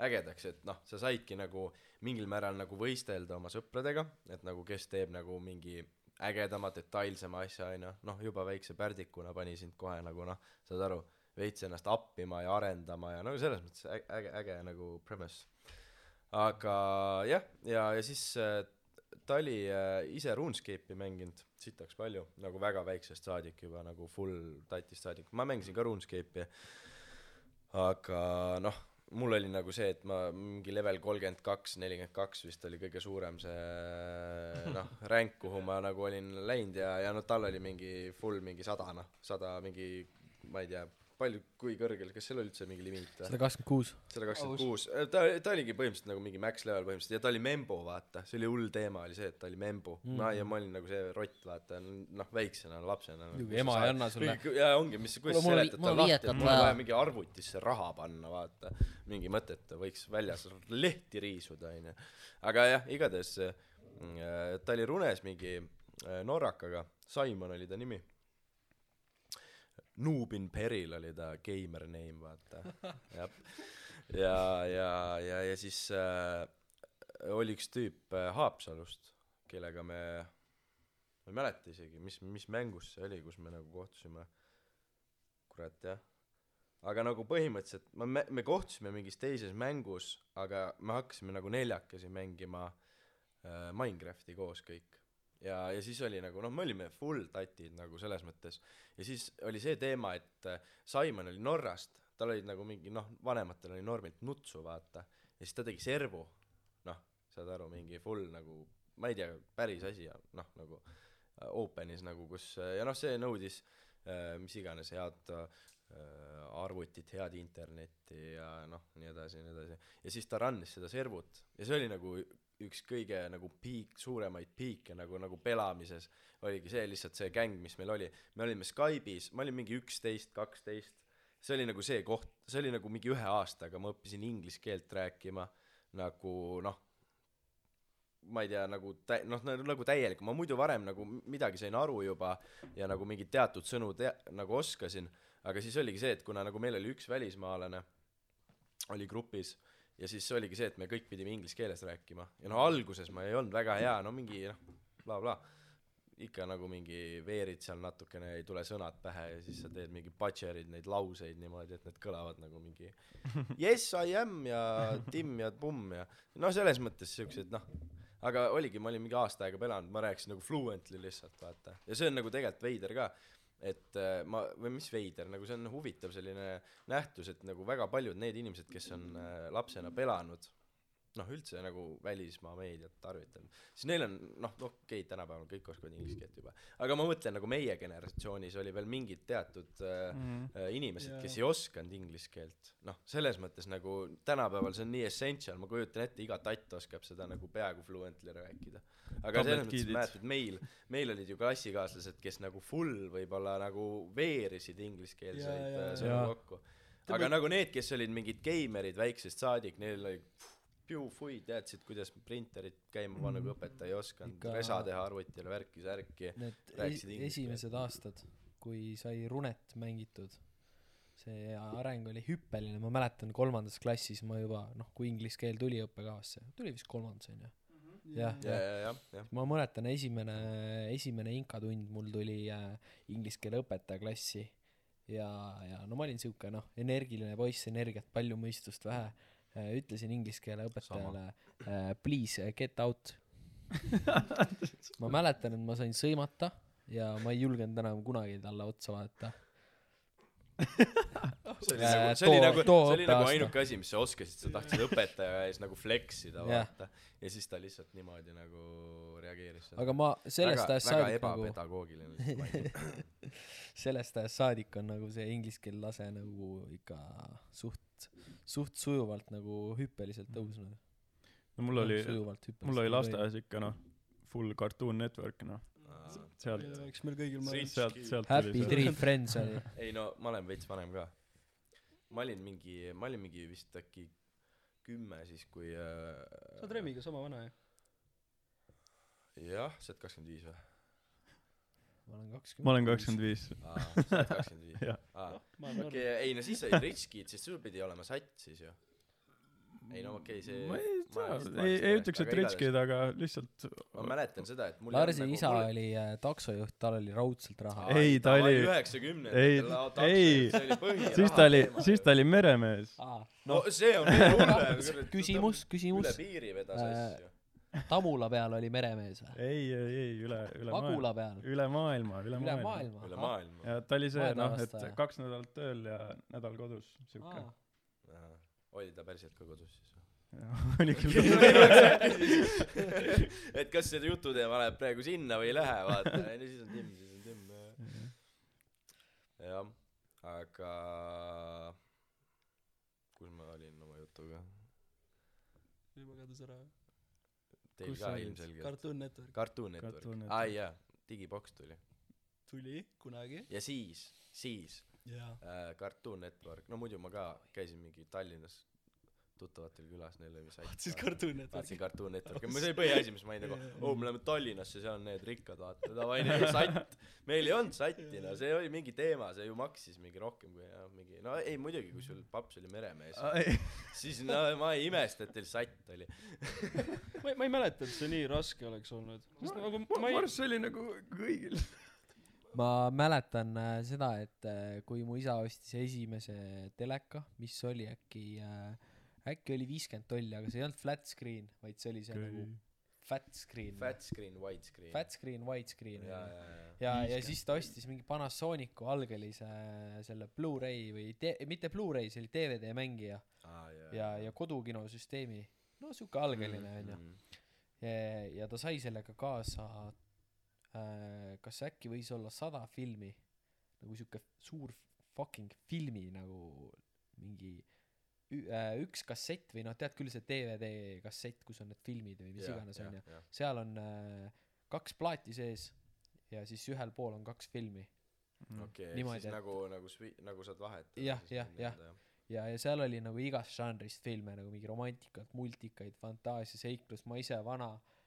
ägedaks et noh sa saidki nagu mingil määral nagu võistelda oma sõpradega et nagu kes teeb nagu mingi ägedama detailsema asja onju noh juba väikse pärdikuna pani sind kohe nagu noh saad aru veits ennast appima ja arendama ja no selles mõttes äge äge, äge nagu premise. Aga jah ja ja siis äh, ta oli äh, ise RuneScape'i mänginud sitaks palju nagu väga väiksest saadik juba nagu full tatist saadik. Ma mängisin ka RuneScape'i aga noh mul oli nagu see et ma mingi level kolmkümmend kaks nelikümmend kaks vist oli kõige suurem see noh ränk kuhu ma nagu olin läinud ja ja no tal oli mingi full mingi sada noh sada mingi ma ei tea palju kui kõrgel kas seal oli üldse mingi limiit või? Sada kakskümmend kuus. Sada kakskümmend kuus. Ta ta oligi põhimõtteliselt nagu mingi max level põhimõtteliselt ja ta oli membo vaata. See oli hull teema oli see et ta oli membo. Mm. no ja ma olin nagu see rott vaata. Noh väiksena lapsena. Muidugi, ema ei anna sulle. ja ongi mis kuidas seletada lahti et mul on vaja. mingi arvutisse raha panna vaata. Mingi mõttetu võiks väljas lehti riisuda onju. Aga jah igatahes äh, ta oli runes mingi äh, norrakaga. Simon oli ta nimi Nubin Peril oli ta gamer name vaata. Jah. Ja ja ja ja siis äh, oli üks tüüp äh, Haapsalust kellega me ma ei mäleta isegi mis mis mängus see oli kus me nagu kohtusime. Kurat jah. Aga nagu põhimõtteliselt ma me, me kohtusime mingis teises mängus aga me hakkasime nagu neljakesi mängima äh, Minecrafti koos kõik ja ja siis oli nagu noh me olime full tatid nagu selles mõttes. Ja siis oli see teema et äh, Simon oli Norrast. Tal olid nagu mingi noh vanematel oli normilt nutsu vaata. Ja siis ta tegi servu. Noh saad aru mingi full nagu ma ei tea päris asi noh nagu äh, open'is nagu kus äh, ja noh see nõudis mis iganes head äh, arvutit head internetti ja noh nii edasi ja nii edasi. Ja siis ta run'is seda servut. Ja see oli nagu üks kõige nagu piik suuremaid piike nagu nagu pelamises oligi see lihtsalt see gäng mis meil oli. Me olime Skype'is ma olin mingi üksteist kaksteist. See oli nagu see koht see oli nagu mingi ühe aastaga ma õppisin inglise keelt rääkima nagu noh ma ei tea nagu tä- noh nagu, täielik ma muidu varem nagu midagi sain aru juba ja nagu mingeid teatud sõnu tea- nagu oskasin aga siis oligi see et kuna nagu meil oli üks välismaalane oli grupis ja siis oligi see et me kõik pidime inglise keeles rääkima. Ja no alguses ma ei olnud väga hea no mingi noh bla bla. Ikka nagu mingi veerid seal natukene ei tule sõnad pähe ja siis sa teed mingi butcher'id neid lauseid niimoodi et need kõlavad nagu mingi yes I am ja Tim ja Pumm ja no selles mõttes siuksed noh. Aga oligi ma olin mingi aasta aega pelanud ma rääkisin nagu fluently lihtsalt vaata. Ja see on nagu tegelikult veider ka et äh, ma või mis veider nagu see on huvitav selline nähtus et nagu väga paljud need inimesed kes on äh, lapsena pelanud noh üldse nagu välismaa meediat tarvitanud siis neil on noh noh okei okay, tänapäeval kõik oskavad inglise keelt juba. Aga ma mõtlen nagu meie generatsioonis oli veel mingid teatud mm -hmm. inimesed kes ei osanud inglise keelt. Noh selles mõttes nagu tänapäeval see on nii essential. Ma kujutan ette iga tatt oskab seda nagu peaaegu fluently rääkida. Aga selles mõttes mäletad meil meil olid ju klassikaaslased kes nagu full võib-olla nagu veerisid ingliskeelseid jaa, äh, sõnu jaa. kokku. Aga nagu need kes olid mingid geimerid väiksest saadik neil oli piu-fui teadsid kuidas printerit käima panna kui õpetaja ei osanud? Ikka- resa teha arvutile värki särki need inglise esimesed aastad kui sai runet mängitud see areng oli hüppeline. Ma mäletan kolmandas klassis ma juba noh kui inglise keel tuli õppekavasse tuli vist kolmandas onju jah. Ja jah ja jah. Jah ma mäletan esimene esimene inkatund mul tuli äh, inglise keele õpetaja klassi ja ja no ma olin siuke noh energiline poiss energiat palju mõistust vähe. äh, ütlesin inglise keele õpetajale äh, please uh, get out ma mäletan et ma sain sõimata ja ma ei julgenud enam kunagi talle otsa vaadata see oli Äh, nagu, see oli nagu, see oli nagu ainuke asi, mis sa oskasid, sa tahtsid õpetaja ees nagu flex ida, Jah. vaata. ja siis ta lihtsalt niimoodi nagu reageeris. aga ma sellest väga, ajast väga saadik nagu, ebapedagoogiline. sellest ajast saadik on nagu see inglise keele lase nagu ikka suht, suht sujuvalt nagu hüppeliselt tõusnud. no mul oli, mul oli lasteaias ikka noh, full Cartoon Network noh, sealt, sealt, sealt Happy. Tree Friends oli. ei no ma olen veits vanem ka. ma olin mingi, ma olin mingi vist äkki kümme siis, kui äh, sa oled Remiga sama vana ju? jah, sa oled kakskümmend viis või? Ma olen kakskümmend. ma olen kakskümmend viis. sa kakskümmend viis okei, ei no siis olid Rich Kid, siis sul pidi olema satt siis ju. ei no okei, see ma ei tea ei, ei ütleks, et aga Rich Kid, aga lihtsalt ma mäletan seda, et mul Larsi isa oli äh, taksojuht, tal oli raudselt raha. Ei, ta oli- üheksakümnendatel ei, ei, see oli siis ta oli, siis ta oli meremees. no see on veel hullem küsimus, üle küsimus. piiri vedas Äh, asju Tamula peal oli meremees või? ei, ei, ei, üle, üle maailma. Magula peal? üle maailma, üle üle maailma. maailma? üle maailma ja ta oli see noh, et kaks nädalat tööl ja nädal kodus, siuke. Oli ta päriselt ka kodus siis oli küll. et kas see jututeema läheb praegu sinna või ei lähe vaata ja siis on Tim siis on Tim jah. jah aga kus ma olin oma jutuga juba kadus ära. Teil Kus ka ilmselgelt. Cartoon Network. Cartoon Network. Aa jaa. Digiboks tuli. Tuli? Kunagi. ja siis siis jaa. äh, Cartoon Network. No muidu ma ka käisin mingi Tallinnas tuttavatel külas neil oli sait vaatasid Cartoon vaatasin Networki? Cartoon Networki. See oli põhiasi mis ma olin nagu oo me läheme Tallinnasse seal on need rikkad vaata. Davai neil on satt. Meil ei olnud satti no see oli mingi teema see ju maksis mingi rohkem kui jah mingi no ei muidugi kui sul paps oli meremees siis no ma ei imesta et teil satt oli. Ma ei, ma ei mäleta, et see nii raske oleks olnud. sest nagu ma ma ei arvan, et see oli nagu kõigil. ma mäletan äh, seda, et äh, kui mu isa ostis esimese teleka, mis oli äkki äh,, äkki oli viiskümmend tolli, aga see ei olnud flat screen, vaid see oli see nagu fat screen. fat screen wide screen Fat screen, wide screen. ja ja, ja ja ja, siis ta ostis mingi Panasonicu algelise selle Blu-ray või te-, mitte Blu-ray, see oli DVD mängija aa ja ja, ja kodukinosüsteemi. no siuke algeline onju. mm, ja, ja ta sai sellega kaasa äh,, kas äkki võis olla sada filmi, nagu siuke suur fucking filmi nagu mingi üks kassett või noh, tead küll see DVD kassett, kus on need filmid või mis ja, iganes ja, onju, ja. seal on äh, kaks plaati sees ja siis ühel pool on kaks filmi okei Niimoodi, siis et- nagu nagu nagu saad vahetada Jah, jah, jah. nii-öelda, ja, ja seal oli nagu igast žanrist filme nagu mingi romantikat, multikaid, fantaasia, seiklus, ma ise vana äh,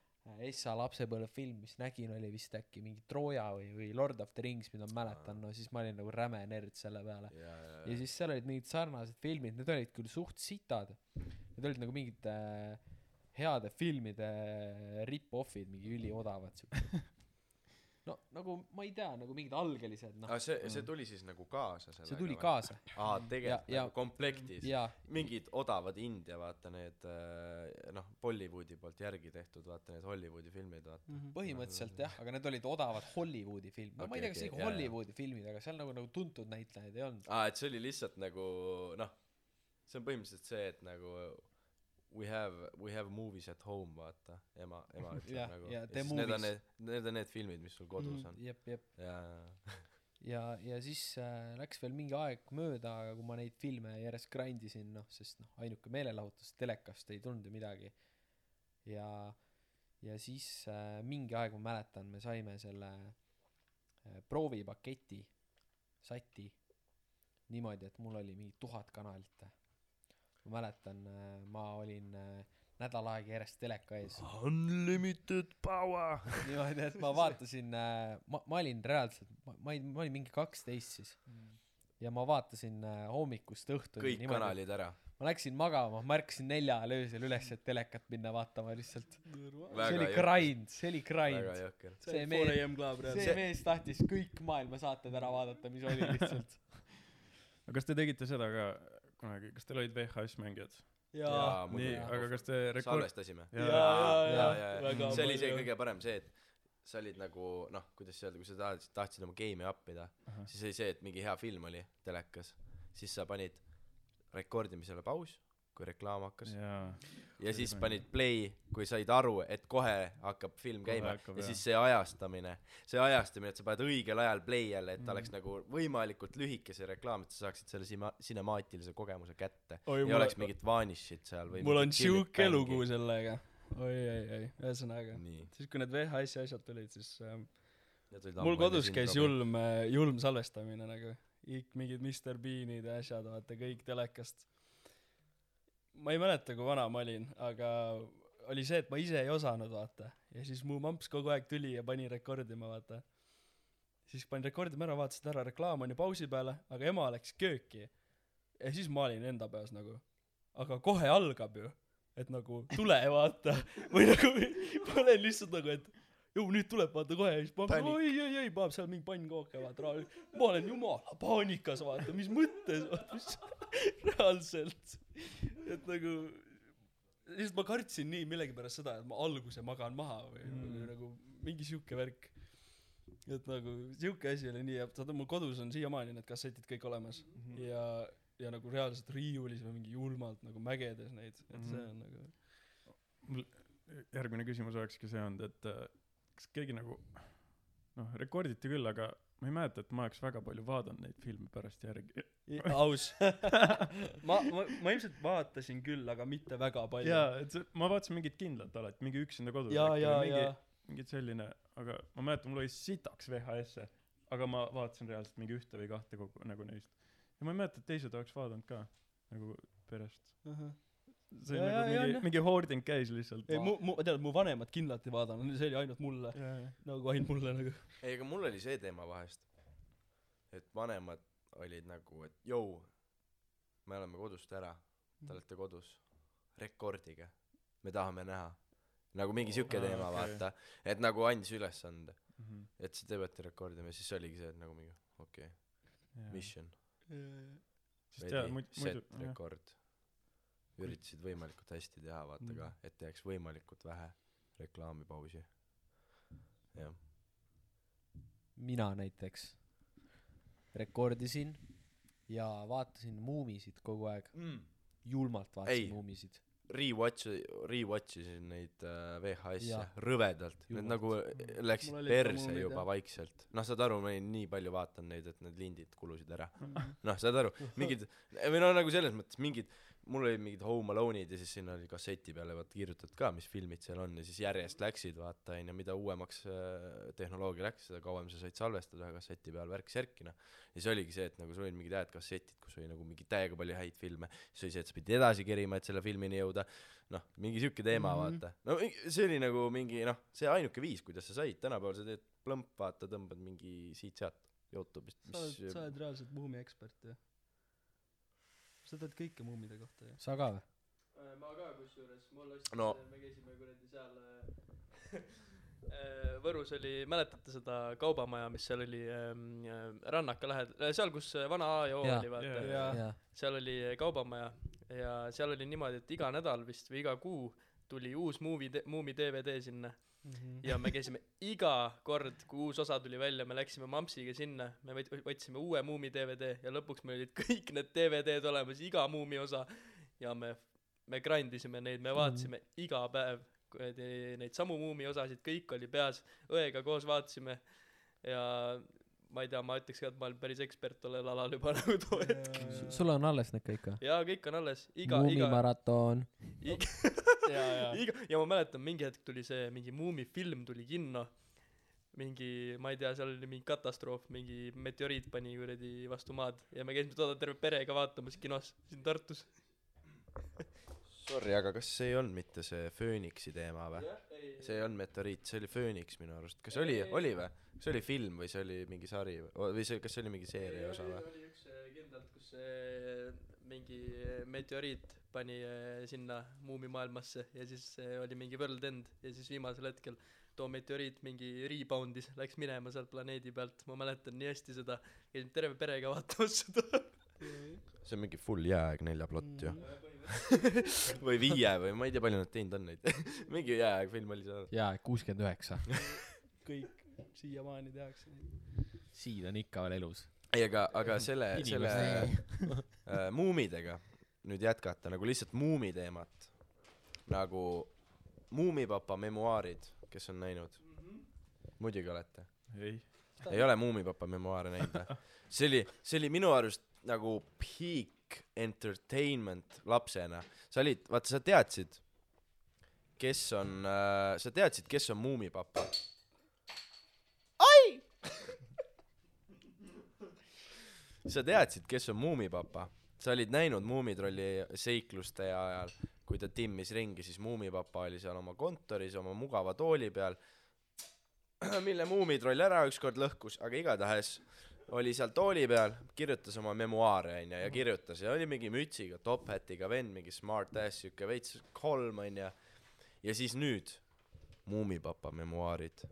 Essa lapsepõlvefilm, mis nägin, oli vist äkki mingi Trooja või, või Lord of the Rings, mida ma mäletan, no siis ma olin nagu räme nerd selle peale. ja ja. Ja siis seal olid mingid sarnased filmid, need olid küll suht sitad, need olid nagu mingid äh, heade filmide rip-off'id, mingi üliodavad siuksed. no nagu ma ei tea, nagu mingid algelised noh. See see tuli siis nagu kaasa sellega see tuli või? kaasa. Aa tegelikult Ja- nagu komplektis. mingid odavad India vaata need äh, noh Bollywoodi poolt järgi tehtud vaata need Hollywoodi filmid vaata. Põhimõtteliselt jah, aga need olid odavad Hollywoodi filmid, no ma ei tea, kas jaa, jaa. Hollywoodi filmid, aga seal nagu, nagu tuntud näitlejaid ei olnud. aa et see oli lihtsalt nagu noh see on põhimõtteliselt see et nagu we have we have movies at home vaata ema ema ütleb Jah, nagu siis need on need need on need filmid mis sul kodus on jep, jep. ja ja, ja siis äh, läks veel mingi aeg mööda, aga kui ma neid filme järjest grind isin, noh, sest noh, ainuke meelelahutus telekast ei tulnud ju midagi. ja, ja siis äh, mingi aeg ma mäletan, me saime selle äh, proovipaketi sati niimoodi, et mul oli mingi tuhat kanalit. Ma mäletan äh,, ma olin äh, nädal aega järjest teleka ees. Unlimited power. niimoodi, et ma vaatasin äh,, ma, ma olin reaalselt, ma, ma olin, ma olin mingi kaksteist siis. ja ma vaatasin hommikust õhtuni kõik kanalid ära ma läksin magama, ma ärkasin nelja ajal öösel üles, et telekat minna vaatama lihtsalt. see oli grind, see oli grind. see mees, 4am club see mees tahtis kõik maailma saated ära vaadata, mis oli lihtsalt. aga kas te tegite seda ka kunagi, kas teil olid VHS mängijad? jaa. Nii, aga kas te rekord-, salvestasime. Ja, ja, ja ja, väga see oli see kõige parem see et sa olid nagu noh kuidas öelda kui sa tahtsid tahtsid oma game'i appida Ahah. siis oli see et mingi hea film oli telekas. Siis sa panid rekordimisele paus, kui reklaam hakkas ja siis panid play, kui said aru, et kohe hakkab film Kohe käima hakkab, ja jah. siis see ajastamine, see ajastamine, et sa paned õigel ajal play'le, et ta Mhm. oleks nagu võimalikult lühike see reklaam, et sa saaksid selle sima-, sinemaatilise kogemuse kätte. ei mul oleks mingit vanish'it seal või mul on bängi. lugu sellega. oi, oi, oi, ühesõnaga. siis, kui need VHS-i asjad tulid, siis äh, olid mul kodus käis julm, julm salvestamine nagu. mingid Mr Beanid ja asjad, vaata kõik telekast. Ma ei mäleta, kui vana ma olin, aga oli see, et ma ise ei osanud, vaata. ja siis mu mamps kogu aeg tuli ja pani rekordima, vaata. siis panin rekordima ära, vaatasin ära, reklaam on ju pausi peale, aga ema läks kööki. ja siis ma olin enda peas nagu, aga kohe algab ju. et nagu tule vaata. või nagu ma olen lihtsalt nagu, et ju nüüd tuleb vaata kohe ja siis Panic. oi, oi, oi, paneb seal mingi pannkooke vaata. ma olen jumala paanikas vaata, mis mõttes vaata, mis reaalselt. Et nagu, lihtsalt ma kartsin nii millegipärast seda, et ma alguse magan maha või mm. Mm. nagu mingi siuke värk. et nagu siuke asi oli nii ja saad, mul kodus on siiamaani need kassetid kõik olemas mm -hmm. ja, ja nagu reaalselt riiulis või mingi julmalt nagu mägedes neid, et mm -hmm. see on nagu mul järgmine küsimus olekski see olnud, et äh, kas keegi nagu noh, rekorditi küll, aga ma ei mäleta, et ma oleks väga palju vaadanud neid filme pärast järgi. aus ma, ma, ma ilmselt vaatasin küll, aga mitte väga palju. jaa, et see, ma vaatasin mingit kindlat alati, mingi Üksinda kodus ja, äkki ja, või mingi ja, mingi selline, aga ma mäletan, mul oli sitaks VHS-e, aga ma vaatasin reaalselt mingi ühte või kahte kogu nagu neist. ja ma ei mäleta, et teised oleks vaadanud ka nagu perest. see Ja, ja, ja, nagu ja, mingi mingi hoarding käis lihtsalt. ei mu, mu, tead, mu vanemad kindlalt ei vaadanud, see oli ainult mulle, nagu ainult mulle nagu. ei, aga mul oli see teema vahest, et vanemad olid nagu, et jõu, me oleme kodust ära, te olete kodus, rekordige, me tahame näha. nagu mingi siuke Aa, teema okei. vaata, et nagu andis ülesande, Mhm. et te peate rekordima ja siis oligi see, et nagu mingi okei. Okay,, mission, sest jaa, muidu, set muidu, rekord. Üritasid võimalikult hästi teha, vaata Mm. ka, et jääks võimalikult vähe reklaamipausi. jah, mina näiteks rekordisin ja vaatasin Muumisid kogu aeg, julmalt Ei. vaatasin Muumisid. rewatch, rewatch isin neid äh, VHS-e rõvedalt, need Julmalt. nagu läksid Mul olid ka perse juba jah. vaikselt. noh, saad aru, ma olin nii palju vaadanud neid, et need lindid kulusid ära. Mhm. noh, saad aru, mingid, või no nagu selles mõttes mingid, mul olid mingid Home Alone'id ja siis sinna oli kasseti peale vaata kirjutatud ka, mis filmid seal on ja siis järjest läksid vaata onju, mida uuemaks äh, tehnoloogia läks, seda kauem sa said salvestada kasseti peal värk-särki noh. ja siis oligi see, et nagu sul olid mingid head kassetid, kus oli nagu mingi täiega palju häid filme, siis oli see, et sa pidid edasi kerima, et selle filmini jõuda, noh, mingi siuke teema mm. -hmm. vaata. no see oli nagu mingi noh, see ainuke viis, kuidas sa said, tänapäeval sa teed plõmp, vaata, tõmbad mingi siit-sealt Youtube'ist, sa oled, sa oled reaalselt muumi ekspert ju. Sa tead kõike muumide kohta ju. sa ka või? ma ka kusjuures, mul ostsin No. me käisime kuradi seal äh, Võrus oli, mäletate seda kaubamaja, mis seal oli ähm, äh, Rannaka lähedal, seal, kus äh, vana A ja O oli, vaata jaa. jaa. seal oli äh, kaubamaja ja seal oli niimoodi, et iga nädal vist või iga kuu tuli uus movie, Muumi DVD sinna ja me käisime iga kord, kui uus osa tuli välja, me läksime Mampsiga sinna, me võt-, võtsime uue Muumi DVD ja lõpuks meil olid kõik need DVD-d olemas, iga Muumi osa ja me, me grind isime neid, me vaatasime mm. iga päev kuradi neid samu Muumi osasid, kõik oli peas, õega koos vaatasime ja ma ei tea, ma ütleks ka, et ma olen päris ekspert tollel alal juba nagu too hetk. sul on alles need kõik või? jaa, kõik on alles, iga, iga, muumimaraton. iga, ja ma mäletan, mingi hetk tuli see mingi Muumi film tuli kinno, mingi, ma ei tea, seal oli mingi katastroof, mingi meteoriit pani kuradi vastu maad ja me käisime toda terve perega vaatamas kinos siin Tartus. Sorry, aga kas see ei olnud mitte see Phoenixi teema või? see ei olnud meteoriit, see oli Phoenix minu arust, kas oli, oli või? kas see oli film või see oli mingi sari või, või see, kas see oli mingi seeria osa või? oli üks äh, kindlalt, kus äh, mingi äh, meteoriit pani äh, sinna muumimaailmasse ja siis äh, oli mingi world end ja siis viimasel hetkel too meteoriit mingi rebound'is, läks minema sealt planeedi pealt, ma mäletan nii hästi seda, käisime terve perega vaatamas seda. see on mingi full jääaeg neljaplott ju. või viie või ma ei tea, palju nad teinud on neid. mingi jääaeg film oli seal. jaa, kuuskümmend üheksa. kõik siiamaani tehakse neid. siin on ikka veel elus. ei, aga, aga selle, selle äh, muumidega nüüd jätkata nagu lihtsalt muumi teemat, nagu Muumipapa memuaarid, kes on näinud? muidugi olete. ei. ei ole Muumipapa memuaare näinud või? see oli, see oli minu arust nagu peak entertainment lapsena. sa olid, vaata sa teadsid, kes on äh,, sa teadsid, kes on Muumipapa? Sa teadsid, kes on Muumipapa? sa olid näinud Muumitrolli seikluste ajal, kui ta timmis ringi, siis Muumipapa oli seal oma kontoris oma mugava tooli peal, mille Muumitroll ära ükskord lõhkus, aga igatahes oli seal tooli peal, kirjutas oma memuaare onju ja kirjutas ja oli mingi mütsiga, top hat'iga vend, mingi smart ass siuke veits kolm onju. ja siis nüüd Muumipapa memuaarid.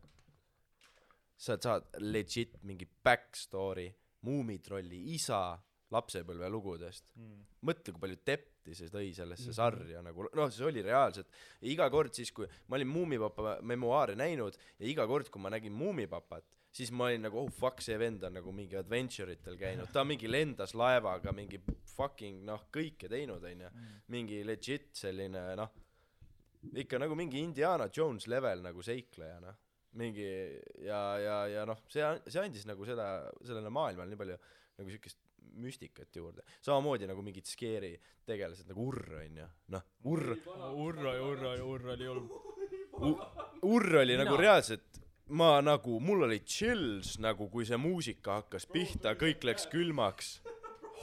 sa saad legit mingi back story Muumitrolli isa lapsepõlvelugudest mm.. mõtle, kui palju depti see tõi sellesse mm -hmm. sarja nagu, noh, see oli reaalselt. iga kord siis, kui ma olin Muumipapa memuaare näinud ja iga kord, kui ma nägin Muumipapat, siis ma olin nagu oh fuck, see vend on nagu mingi adventure itel käinud, ta mingi lendas laevaga, mingi fucking noh, kõike teinud, onju. mingi legit selline noh, ikka nagu mingi Indiana Jones level nagu seikleja, noh. Mingi ja, ja, ja noh, see, see andis nagu seda, sellele maailmale nii palju nagu siukest müstikat juurde. samamoodi nagu mingid skeeri tegelased nagu Urr onju, noh, Urr, Urra ja Urra ja Urra oli julm. Urr oli nagu reaalselt ma nagu, mul oli chills nagu, kui see muusika hakkas pihta, kõik läks külmaks.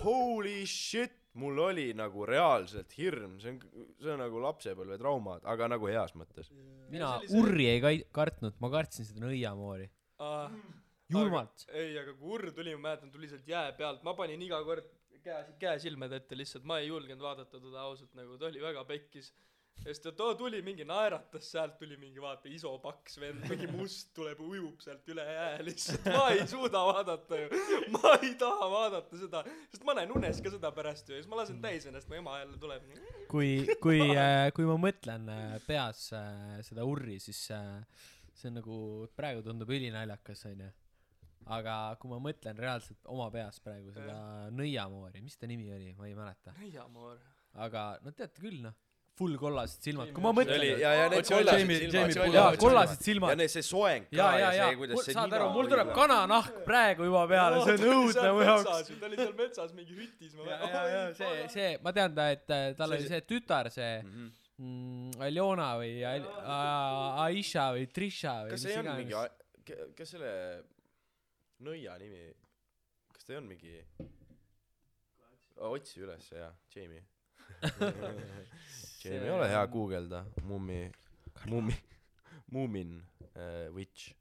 Holy shit, mul oli nagu reaalselt hirm, see on, see on nagu lapsepõlvetraumad, aga nagu heas mõttes. mina urri ei kai- kartnud, ma kartsin seda nõiamoori. julmalt. ei, aga kui Urr tuli, ma mäletan, tuli sealt jää pealt, ma panin iga kord käe, käe silmade ette lihtsalt, ma ei julgenud vaadata teda ausalt nagu, ta oli väga pekkis. Sest et too tuli mingi naeratas sealt, tuli mingi vaata iso paks vend, mingi must tuleb, ujub sealt üle jää lihtsalt, ma ei suuda vaadata ju. ma ei taha vaadata seda, sest ma näen unes ka seda pärast ju ja siis ma lasen täis ennast, mu ema jälle tuleb. kui, kui, kui ma mõtlen äh, peas äh, seda urri, siis äh, see on nagu, praegu tundub ülinaljakas, onju. aga kui ma mõtlen reaalselt oma peas praegu seda nõiamoori, mis ta nimi oli, ma ei mäleta. nõiamoor. aga no teate küll noh, full kollased silmad, kui ma see oli mõtlen. ja, ja need kollased Jamie- silmad see oli- jaa, kollased ja silmad. need, see soeng ka ja, ja, ja, ja see, kuidas see saad nina aru, mul tuleb kananahk praegu juba peale, see on õudne mu jaoks. ta oli seal metsas mingi hütis, ma ja, ja, ja see, see, ma tean ta, et äh, tal See- oli see tütar, see Mhm. mm, Aljona või Al- Aisha või Trisha või kas mis see ei olnud mingi iganes., kas selle nõia nimi, kas ta ei olnud mingi, otsi üles jaa, Jamie. Jamie, ole hea, guugelda mummi, mummi, Moomin uh, witch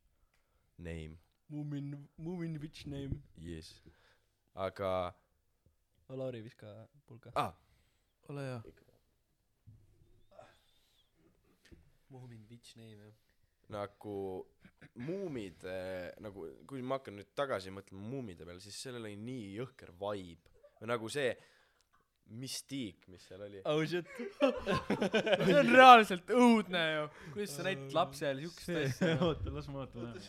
name, Moomin, Moomin bitch name. yes. aga Lauri viska pulka. ah,, ole hea. Moomin Witch name jah. nagu muumid äh, nagu kui ma hakkan nüüd tagasi mõtlema muumide peale siis sellel oli nii jõhker vibe või nagu see müstiik mis seal oli oh shit. see on reaalselt õudne ju. kuidas sa näitad lapsele siukest asja? oota, las ma vaatan ära.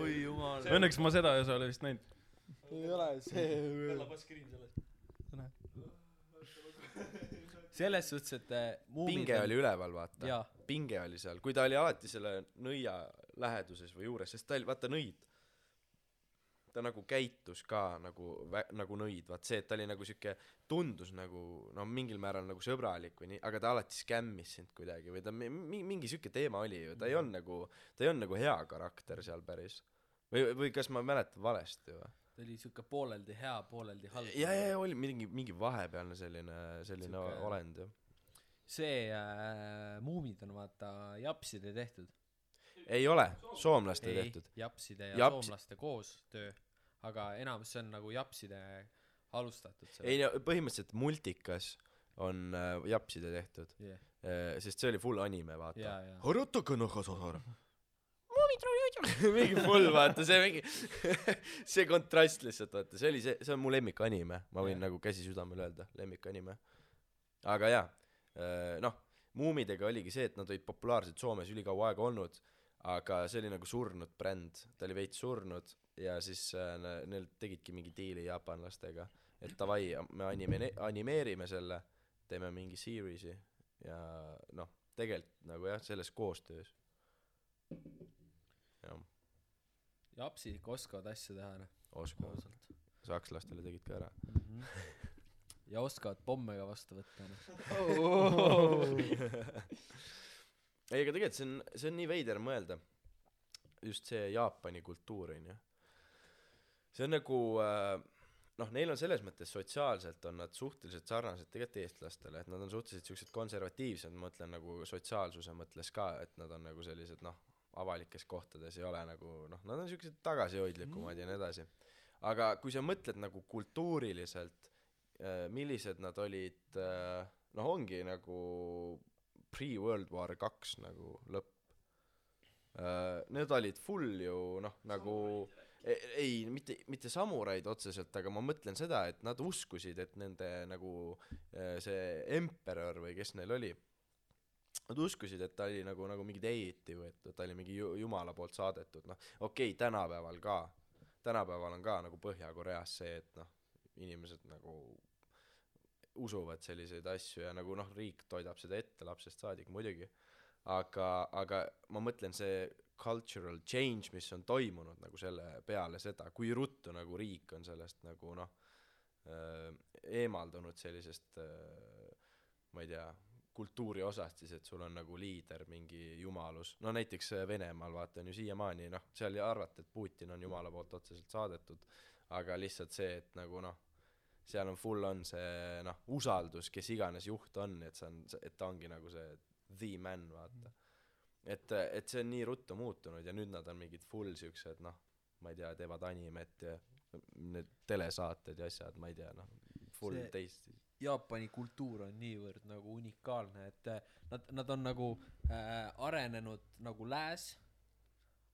oi jumal. Õnneks ma seda ei ole vist näinud. ei ole see. selles suhtes, et äh, muumid pinge oli üleval vaata jaa, pinge oli seal kui ta oli alati selle nõia läheduses või juures sest ta oli vaata nõid ta nagu käitus ka nagu vä- nagu nõid vaat see et ta oli nagu siuke tundus nagu no mingil määral nagu sõbralik või nii aga ta alati skämmis sind kuidagi või ta mi- mi- mingi siuke teema oli ju ta ei olnud nagu ta ei olnud nagu hea karakter seal päris või või kas ma mäletan valesti või ta oli siuke pooleldi hea, pooleldi halb. ja ja ja oli mingi mingi vahepealne selline selline Siuke... olend jah see äh, Muumid on vaata japside tehtud. Ei ole soomlaste tehtud japside ja Japs- soomlaste koostöö, aga enamus see on nagu japside alustatud. ei no põhimõtteliselt multikas on äh, japside tehtud yeah.. äh, sest see oli full anime vaata ja, ja. mingi full vaata see mingi see kontrast lihtsalt vaata see oli see see on mu lemmik anime ma võin Jah. nagu käsi südamel öelda lemmik anime aga jaa äh, noh muumidega oligi see et nad olid populaarsed Soomes ülikaua aega olnud aga see oli nagu surnud bränd. Ta oli veits surnud ja siis äh, ne- neil tegidki mingi diili jaapanlastega et davai me anime- animeerime selle teeme mingi series'i ja noh tegelikult nagu jah selles koostöös. Jah. Japsid ikka oskavad asju teha noh. Oskavad. Sakslastele tegid ka ära. Mm. -hmm. ja oskavad pomme ka vastu võtta noh ei aga tegelikult see on see on nii veider mõelda. Just see Jaapani kultuur onju see on nagu äh, noh neil on selles mõttes sotsiaalselt on nad suhteliselt sarnased tegelikult eestlastele et nad on suhteliselt siuksed konservatiivsed ma mõtlen nagu sotsiaalsuse mõttes ka et nad on nagu sellised noh avalikes kohtades ei ole nagu noh nad on siuksed tagasihoidlikumad ja nii edasi. Aga kui sa mõtled nagu kultuuriliselt äh, millised nad olid äh, noh ongi nagu pre-World War kaks nagu lõpp. Äh, need olid full ju noh nagu ei, ei mitte mitte samuraid otseselt aga ma mõtlen seda et nad uskusid et nende nagu äh, see emperor või kes neil oli nad uskusid et ta oli nagu nagu mingi deity või et ta oli mingi ju- jumala poolt saadetud noh. Okei okay, tänapäeval ka. Tänapäeval on ka nagu Põhja-Koreas see et noh inimesed nagu usuvad selliseid asju ja nagu noh riik toidab seda ette lapsest saadik muidugi. Aga aga ma mõtlen see cultural change mis on toimunud nagu selle peale seda kui ruttu nagu riik on sellest nagu noh eemaldunud sellisest ma ei tea kultuuri osast siis et sul on nagu liider mingi jumalus. No näiteks äh, Venemaal vaata on ju siiamaani noh seal ei arvata et Putin on jumala poolt otseselt saadetud aga lihtsalt see et nagu noh seal on full on see noh usaldus kes iganes juht on et see on et ta ongi nagu see the man vaata. Et et see on nii ruttu muutunud ja nüüd nad on mingid full siuksed noh ma ei tea teevad animet ja need telesaated ja asjad ma ei tea noh full See- teist Jaapani kultuur on niivõrd nagu unikaalne et äh, nad nad on nagu äh, arenenud nagu lääs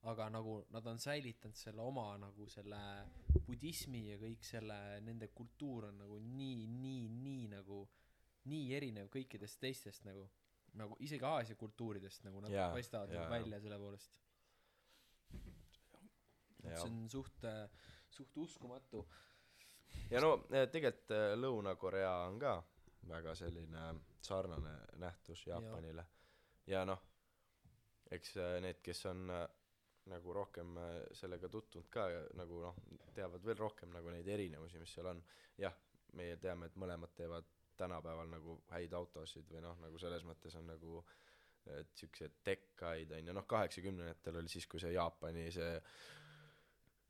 aga nagu nad on säilitanud selle oma nagu selle budismi ja kõik selle nende kultuur on nagu nii nii nii nagu nii erinev kõikidest teistest nagu nagu isegi Aasia kultuuridest nagu nad Jaa, paistavad jaa, nagu välja selle poolest. Ja see on suht suht uskumatu. Ja no eh, tegelikult eh, Lõuna-Korea on ka väga selline sarnane nähtus Jaapanile. Ja noh eks eh, need kes on nagu rohkem eh, sellega tutvunud ka ja nagu noh teavad veel rohkem nagu neid erinevusi mis seal on. Jah meie teame et mõlemad teevad tänapäeval nagu häid autosid või noh nagu selles mõttes on nagu et siuksed tekkaid on ju. Noh kaheksakümnendatel oli siis kui see Jaapani see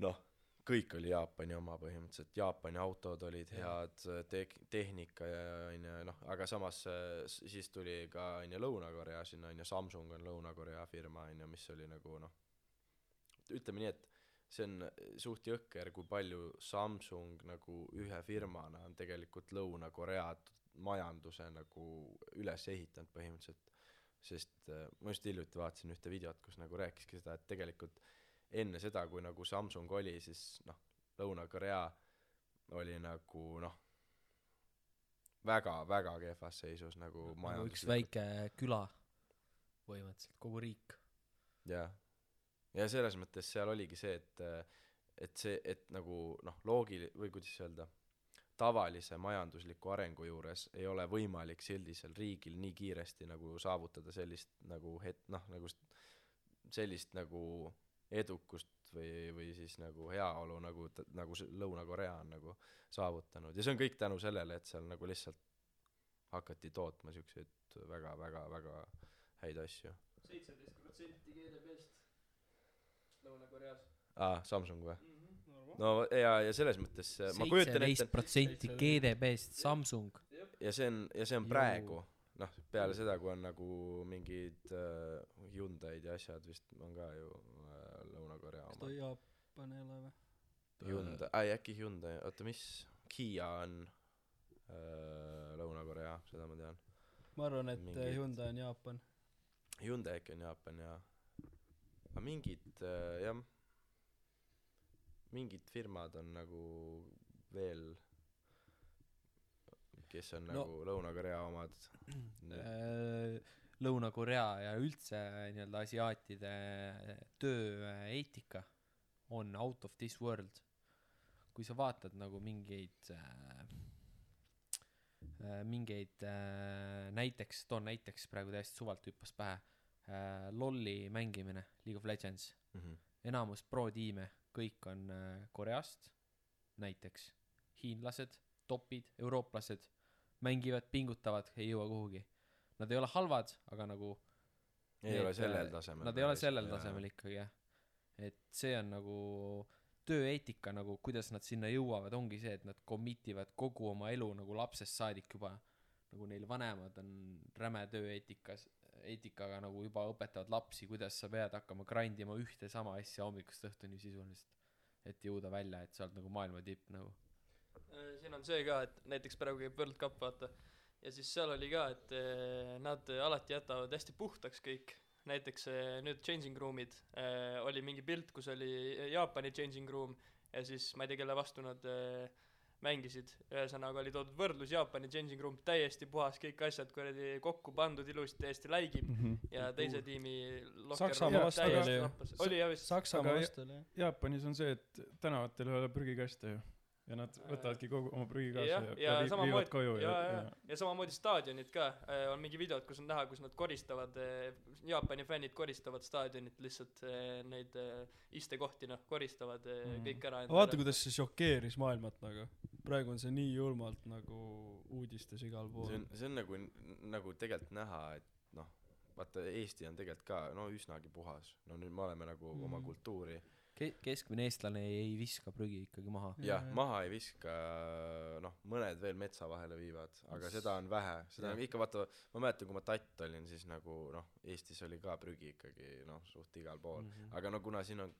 noh kõik oli Jaapani oma põhimõtteliselt. Jaapani autod olid head te- tehnika ja onju noh aga samas äh, siis tuli ka onju Lõuna-Korea sinna onju Samsung on Lõuna-Korea firma onju mis oli nagu noh ütleme nii et see on suht jõhker kui palju Samsung nagu ühe firmana on tegelikult Lõuna-Korea majanduse nagu üles ehitanud põhimõtteliselt. Sest äh, ma just hiljuti vaatasin ühte videot kus nagu rääkiski seda et tegelikult enne seda kui nagu Samsung oli siis noh Lõuna-Korea oli nagu noh väga väga kehvas seisus nagu nagu üks majanduslikult väike küla põhimõtteliselt kogu riik. Jah ja selles mõttes seal oligi see et et see et nagu noh loogil- või kuidas öelda tavalise majandusliku arengu juures ei ole võimalik sellisel riigil nii kiiresti nagu saavutada sellist nagu het- noh nagu st- sellist nagu edukust või või siis nagu heaolu nagu nagu Lõuna-Korea on nagu saavutanud. Ja see on kõik tänu sellele et seal nagu lihtsalt hakati tootma siukseid väga väga väga häid asju. Seitseteist protsenti GDP-st Lõuna-Koreas. Aa Samsung või? Mm. -hmm. no ja ja selles mõttes äh, ma kujutan seitseteist ette protsenti GDP-st Samsung. Ja see on ja see on praegu. Noh peale seda kui on nagu mingid äh, Hyundai'd ja asjad vist on ka ju äh, Lõuna-Korea kas ta oma Jaapan ei ole või? Hyundai ai äkki Hyundai. Oota mis? Kiia on äh, Lõuna-Korea seda ma tean. Ma arvan et Mingid-. Hyundai on Jaapan. Hyundai äkki on Jaapan ja aga mingid äh, jah. Mingid firmad on nagu veel kes on No. nagu Lõuna-Korea omad. Äh, Lõuna-Korea ja üldse nii-öelda asiaatide tööeetika on out of this world. Kui sa vaatad nagu mingeid äh, äh, mingeid äh, näiteks toon näiteks praegu täiesti suvalt hüppas pähe äh, lolli mängimine League of Legends. Mhm. enamus pro-tiime kõik on äh, Koreast. Näiteks hiinlased topid eurooplased mängivad pingutavad ei jõua kuhugi. Nad ei ole halvad aga nagu ei Need, ole sellel äh, tasemel nad ei ole sellel tasemel ikkagi jah. Et see on nagu tööeetika nagu kuidas nad sinna jõuavad ongi see et nad commit ivad kogu oma elu nagu lapsest saadik juba. Nagu neil vanemad on räme tööeetikas eetikaga nagu juba õpetavad lapsi kuidas sa pead hakkama grind ima ühte sama asja hommikust õhtuni sisuliselt et jõuda välja et sa oled nagu maailma tipp nagu Äh, siin on see ka, et näiteks praegu käib World Cup, vaata. ja siis seal oli ka, et eh, nad alati jätavad hästi puhtaks kõik. näiteks eh, nüüd changing room'id oli mingi pilt, kus oli Jaapani changing room ja siis ma ei tea, kelle vastu nad eh, mängisid. ühesõnaga oli toodud võrdlus Jaapani changing room, täiesti puhas, kõik asjad kuradi kokku pandud ilusti, täiesti läigib ja teise tiimi Saksamaa room vastu täiesti oli ju. oli jah vist? Saksamaa vastu oli jah. Jaapanis on see, et tänavatel ei ole prügikaste ju. Ja nad võtavadki kogu oma prügi kaasa jah, ja, ja vii- viivad koju ja, ja, ja ja,, ja samamoodi staadionid ka, on mingi videod, kus on näha, kus nad koristavad, Jaapani fännid koristavad staadionit lihtsalt eh, neid istekohti, noh, koristavad Mhm. kõik ära. vaata, kuidas see šokeeris maailmat nagu. praegu on see nii julmalt nagu uudistes igal pool see on, see on nagu, nagu tegelikult näha, et noh, vaata Eesti on tegelikult ka no üsnagi puhas, no nüüd me oleme nagu mm. oma kultuuri Ke- keskmine eestlane ei, ei viska prügi ikkagi maha jah, maha ei viska, noh, mõned veel metsa vahele viivad, aga seda on vähe, seda on ikka vaata, ma mäletan, kui ma tatt olin, siis nagu noh, Eestis oli ka prügi ikkagi noh, suht igal pool mm, -hmm. aga no kuna siin on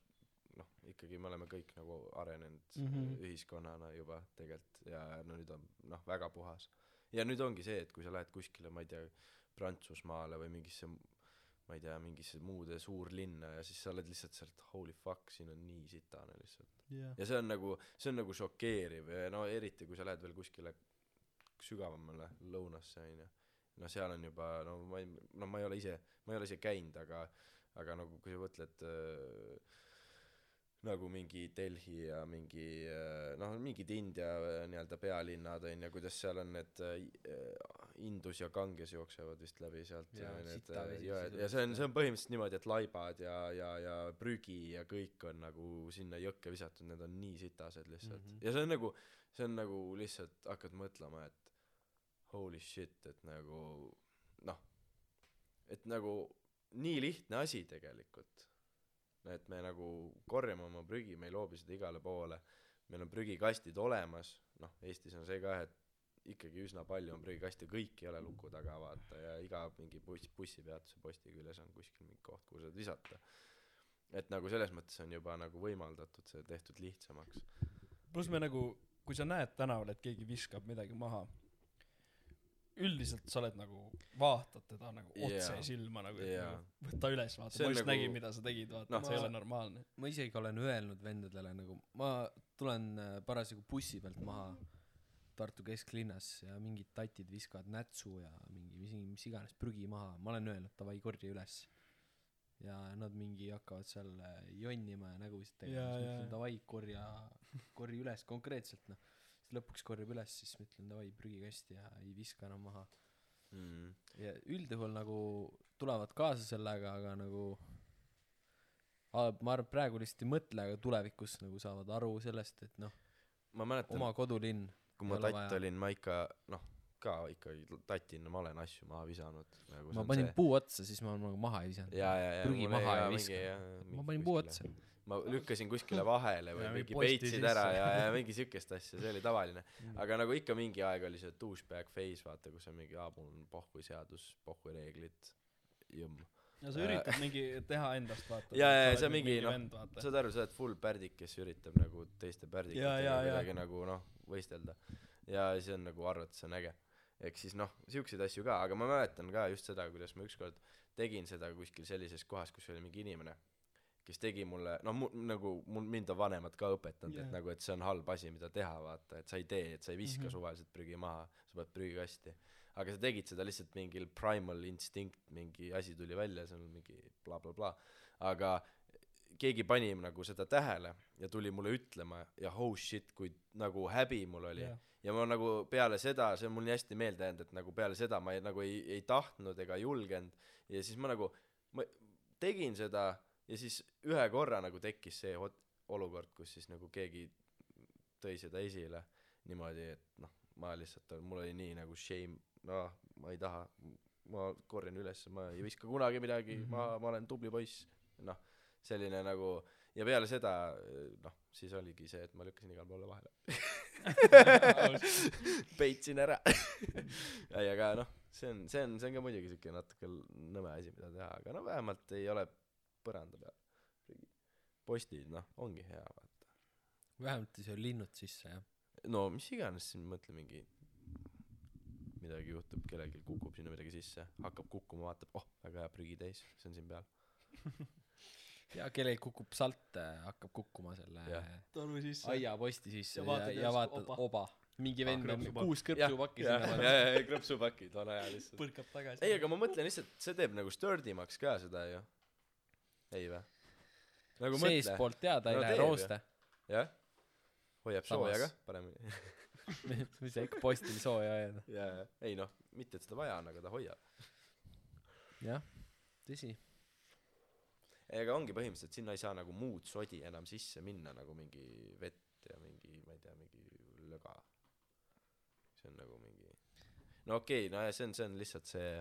noh, ikkagi me oleme kõik nagu arenenud mm. -hmm. ühiskonnana juba tegelikult ja no nüüd on noh, väga puhas. ja nüüd ongi see, et kui sa lähed kuskile, ma ei tea, Prantsusmaale või mingisse ma ei tea, mingisse muude suurlinna ja siis sa oled lihtsalt sealt holy fuck, siin on nii sitane lihtsalt. jah ja see on nagu, see on nagu šokeeriv ja no eriti, kui sa lähed veel kuskile sügavamale lõunasse onju. no seal on juba no ma ei, no ma ei ole ise, ma ei ole ise käinud, aga, aga nagu kui sa mõtled äh, nagu mingi Delhi ja mingi äh, noh, mingid India äh, nii-öelda pealinnad onju, kuidas seal on need äh, Indus ja Ganges jooksevad vist läbi sealt äh, need jõed ja see on, see on põhimõtteliselt niimoodi, et laibad ja, ja, ja prügi ja kõik on nagu sinna jõkke visatud, need on nii sitased lihtsalt mm. -hmm. ja see on nagu, see on nagu lihtsalt hakkad mõtlema, et holy shit, et nagu noh, et nagu nii lihtne asi tegelikult. Et me nagu korjame oma prügi, me ei loobi seda igale poole, meil on prügikastid olemas, noh, Eestis on see ka, et ikkagi üsna palju on prügikaste, kõik ei ole luku taga, vaata, ja iga mingi buss, bussipeatuse posti küljes on kuskil mingi koht, kuhu saad visata. et nagu selles mõttes on juba nagu võimaldatud see tehtud lihtsamaks. pluss me nagu kui sa näed tänaval et keegi viskab midagi maha üldiselt sa oled nagu vaatad teda nagu otse Jaa. silma nagu Jaa. nagu võta üles vaata. Ma on just nagu- nägin mida sa tegid vaata. Noh, see ei ole normaalne. Ma isegi olen öelnud vendadele nagu ma tulen äh, parasjagu bussi pealt maha Tartu kesklinnas ja mingid tatid viskavad nätsu ja mingi mis, mis iganes prügi maha. Ma olen öelnud davai korja üles. Ja nad mingi hakkavad seal äh, jonnima ja nägusid tegema. Siis ma ütlen davai korja korja üles konkreetselt noh siis lõpuks korjab üles siis ma ütlen davai prügikasti ja ei viska enam maha. Mm. ja üldjuhul nagu tulevad kaasa sellega aga nagu ma arvan praegu lihtsalt ei mõtle aga tulevikus nagu saavad aru sellest et noh oma kodulinn kui ma ei tatt olin, ma ikka noh, ka ikkagi tatina ma olen asju maha visanud nagu ma panin puu otsa siis ma nagu maha ei visanud. Prügi maha ei mingi, viska. ma panin puu otsa ma lükkasin kuskile vahele või Ja mingi peitsid ära ja, ja mingi siukest asja, see oli tavaline. aga nagu ikka mingi aeg oli see douchebag phase, vaata, kus on mingi, aa, mul on pohhuiseadus, pohhureeglid, jõmm. ja sa üritad mingi teha endast vaata ja, ja, sa ja see oled mingi noh saad aru, sa oled full pärdik, kes üritab nagu teiste pärdikutega kuidagi nagu noh, võistelda. ja siis on nagu arvad, et see on äge. ehk siis noh, siukseid asju ka, aga ma mäletan ka just seda, kuidas ma ükskord tegin seda kuskil sellises kohas, kus oli mingi inimene, kes tegi mulle, no mu-, nagu mul, mind on vanemad ka õpetanud yeah., et nagu, et see on halb asi, mida teha, vaata, et sa ei tee, et sa ei viska mm. -hmm. suvaliselt prügi maha, sa paned prügikasti. aga sa tegid seda lihtsalt mingil primal instinct, mingi asi tuli välja, see on mingi blablabla bla,, bla. aga keegi pani nagu seda tähele ja tuli mulle ütlema ja oh shit kui nagu häbi mul oli Jah. ja ma nagu peale seda see on mul nii hästi meelde jäänud et nagu peale seda ma ei, nagu ei, ei tahtnud ega julgenud ja siis ma nagu ma tegin seda ja siis ühe korra nagu tekkis see hot- olukord kus siis nagu keegi tõi seda esile niimoodi et noh ma lihtsalt mul oli nii nagu shame noh ma ei taha ma korjan üles ma ei viska kunagi midagi mm -hmm. ma ma olen tubli poiss. Noh selline nagu ja peale seda noh siis oligi see et ma lükkasin igale poole vahele. Peitsin ära. Ei aga noh see on see on see on ka muidugi siuke natuke nõme asi mida teha aga no vähemalt ei ole põranda peal. Postid noh ongi hea vaata. Vähemalt ei söö linnud sisse jah? No mis iganes siin mõtle mingi midagi juhtub kellelgi kukub sinna midagi sisse hakkab kukkuma vaatab oh väga hea prügitäis see on siin peal. Ja kellelgi kukub salt hakkab kukkuma selle aiaposti sisse. Ja vaatad ja, ja vaatad oba. oba. Mingi Ah, vend on krõpsupakk. kuus krõpsupakki sinna ja, pannud. ja, ja krõpsupakid vana hea lihtsalt. Põrkab tagasi. Ei aga ma mõtlen lihtsalt see teeb nagu sturdimaks ka seda ju ei vä? Nagu mõtle. Seestpoolt teada ei No ju. rooste. Jah? Hoiab Samas- sooja ka paremini. Mis sa ikka postil sooja hoiad ja ja ei noh mitte et seda vaja on aga ta hoiab. Jah tõsi. Ega ongi põhimõtteliselt sinna ei saa nagu muud sodi enam sisse minna nagu mingi vett ja mingi ma ei tea mingi löga. See on nagu mingi no okei okay, no ja see on see on lihtsalt see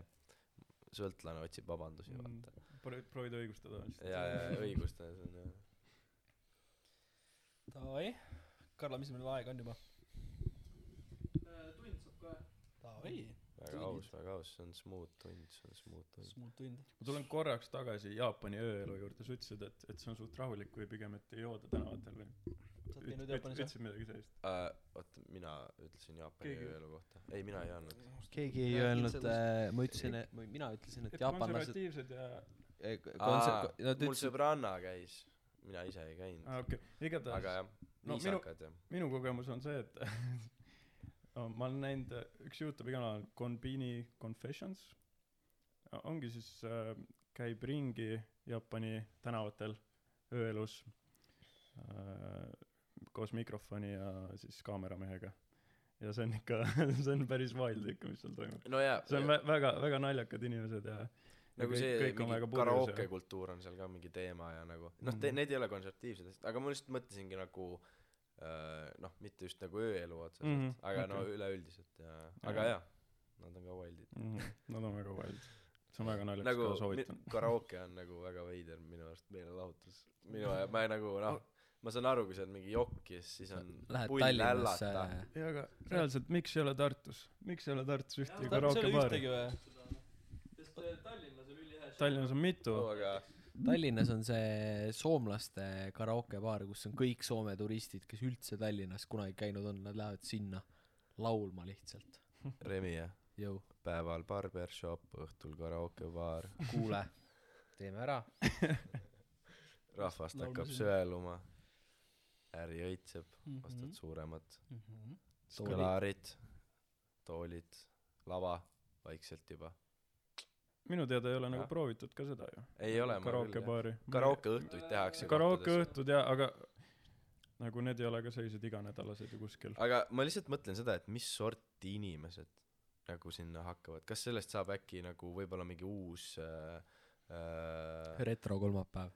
sõltlane otsib vabandusi Mm. vaata proovid proovid õigustada ja ja õigustada see on jah davai. Karla mis meil aega on juba? Tund saab kohe davai. Väga aus väga aus see on smooth tund see on smooth tund. Smooth tund. Ma tulen korraks tagasi Jaapani ööelu juurde. Sa ütlesid et et see on suht rahulik või pigem et ei jooda tänavatel või? Sa oled käinud Jaapanis jah? ütlesid midagi sellist. Uh, oota mina ütlesin Jaapani Keegi- ööelu kohta. Ei mina ei andnud keegi ei öelnud äh, ma ütlesin mina ütlesin et et jaapanlased konservatiivsed ja eh, aa konser- nad mul ütlesid sõbranna käis. Mina ise ei käinud. Aa okei. Okay. igatahes. Aga jah No minu- viisakad jah minu kogemus on see et no, ma olen näinud äh, üks Youtube'i kanal Konbini Confessions. Ongi siis äh, käib ringi Jaapani tänavatel ööelus äh, koos mikrofoni ja siis kaameramehega. Ja see on ikka see on päris wild ikka mis seal toimub. No see on vä- väga väga naljakad inimesed ja nagu see kõik mingi karaoke ja- kultuur on seal ka mingi teema ja nagu noh Mhm. te- need ei ole konservatiivsed aga ma lihtsalt mõtlesingi nagu äh, noh mitte just nagu ööelu otseselt Mhm, aga no okei. üleüldiselt ja aga Jaa. nad on ka wildid. Mm, nad on väga wild see on väga naljakas nagu ka soovitan. karaoke on nagu väga veider minu arust meelelahutus minu ja ma nagu noh ma saan aru kui sa oled mingi jokkis siis on lähed pull hällata. Jaa aga reaalselt miks ei ole Tartus? Miks ei ole Tartus ühtegi ei sest äh, Tallinnas Tallinnas on mitu. Oh, aga Tallinnas on see soomlaste karaokebaar kus on kõik Soome turistid kes üldse Tallinnas kunagi käinud on nad lähevad sinna laulma lihtsalt. Remi jah? Jõu. Päeval barbershop õhtul karaokebaar kuule teeme ära. Rahvast hakkab sõeluma äri õitseb Mhm. ostad suuremad Mhm. Toolid. kõlarid toolid lava vaikselt juba minu teada ei ole nagu Jah. proovitud ka seda ju. Ei ole ma küll jah. karaukebaari karaoke õhtuid tehakse karaoke kohtades. õhtud jaa aga nagu need ei ole ka sellised iganädalased ju kuskil. Aga ma lihtsalt mõtlen seda et mis sorti inimesed nagu sinna hakkavad. Kas sellest saab äkki nagu võib-olla mingi uus äh, äh, retro kolmapäev.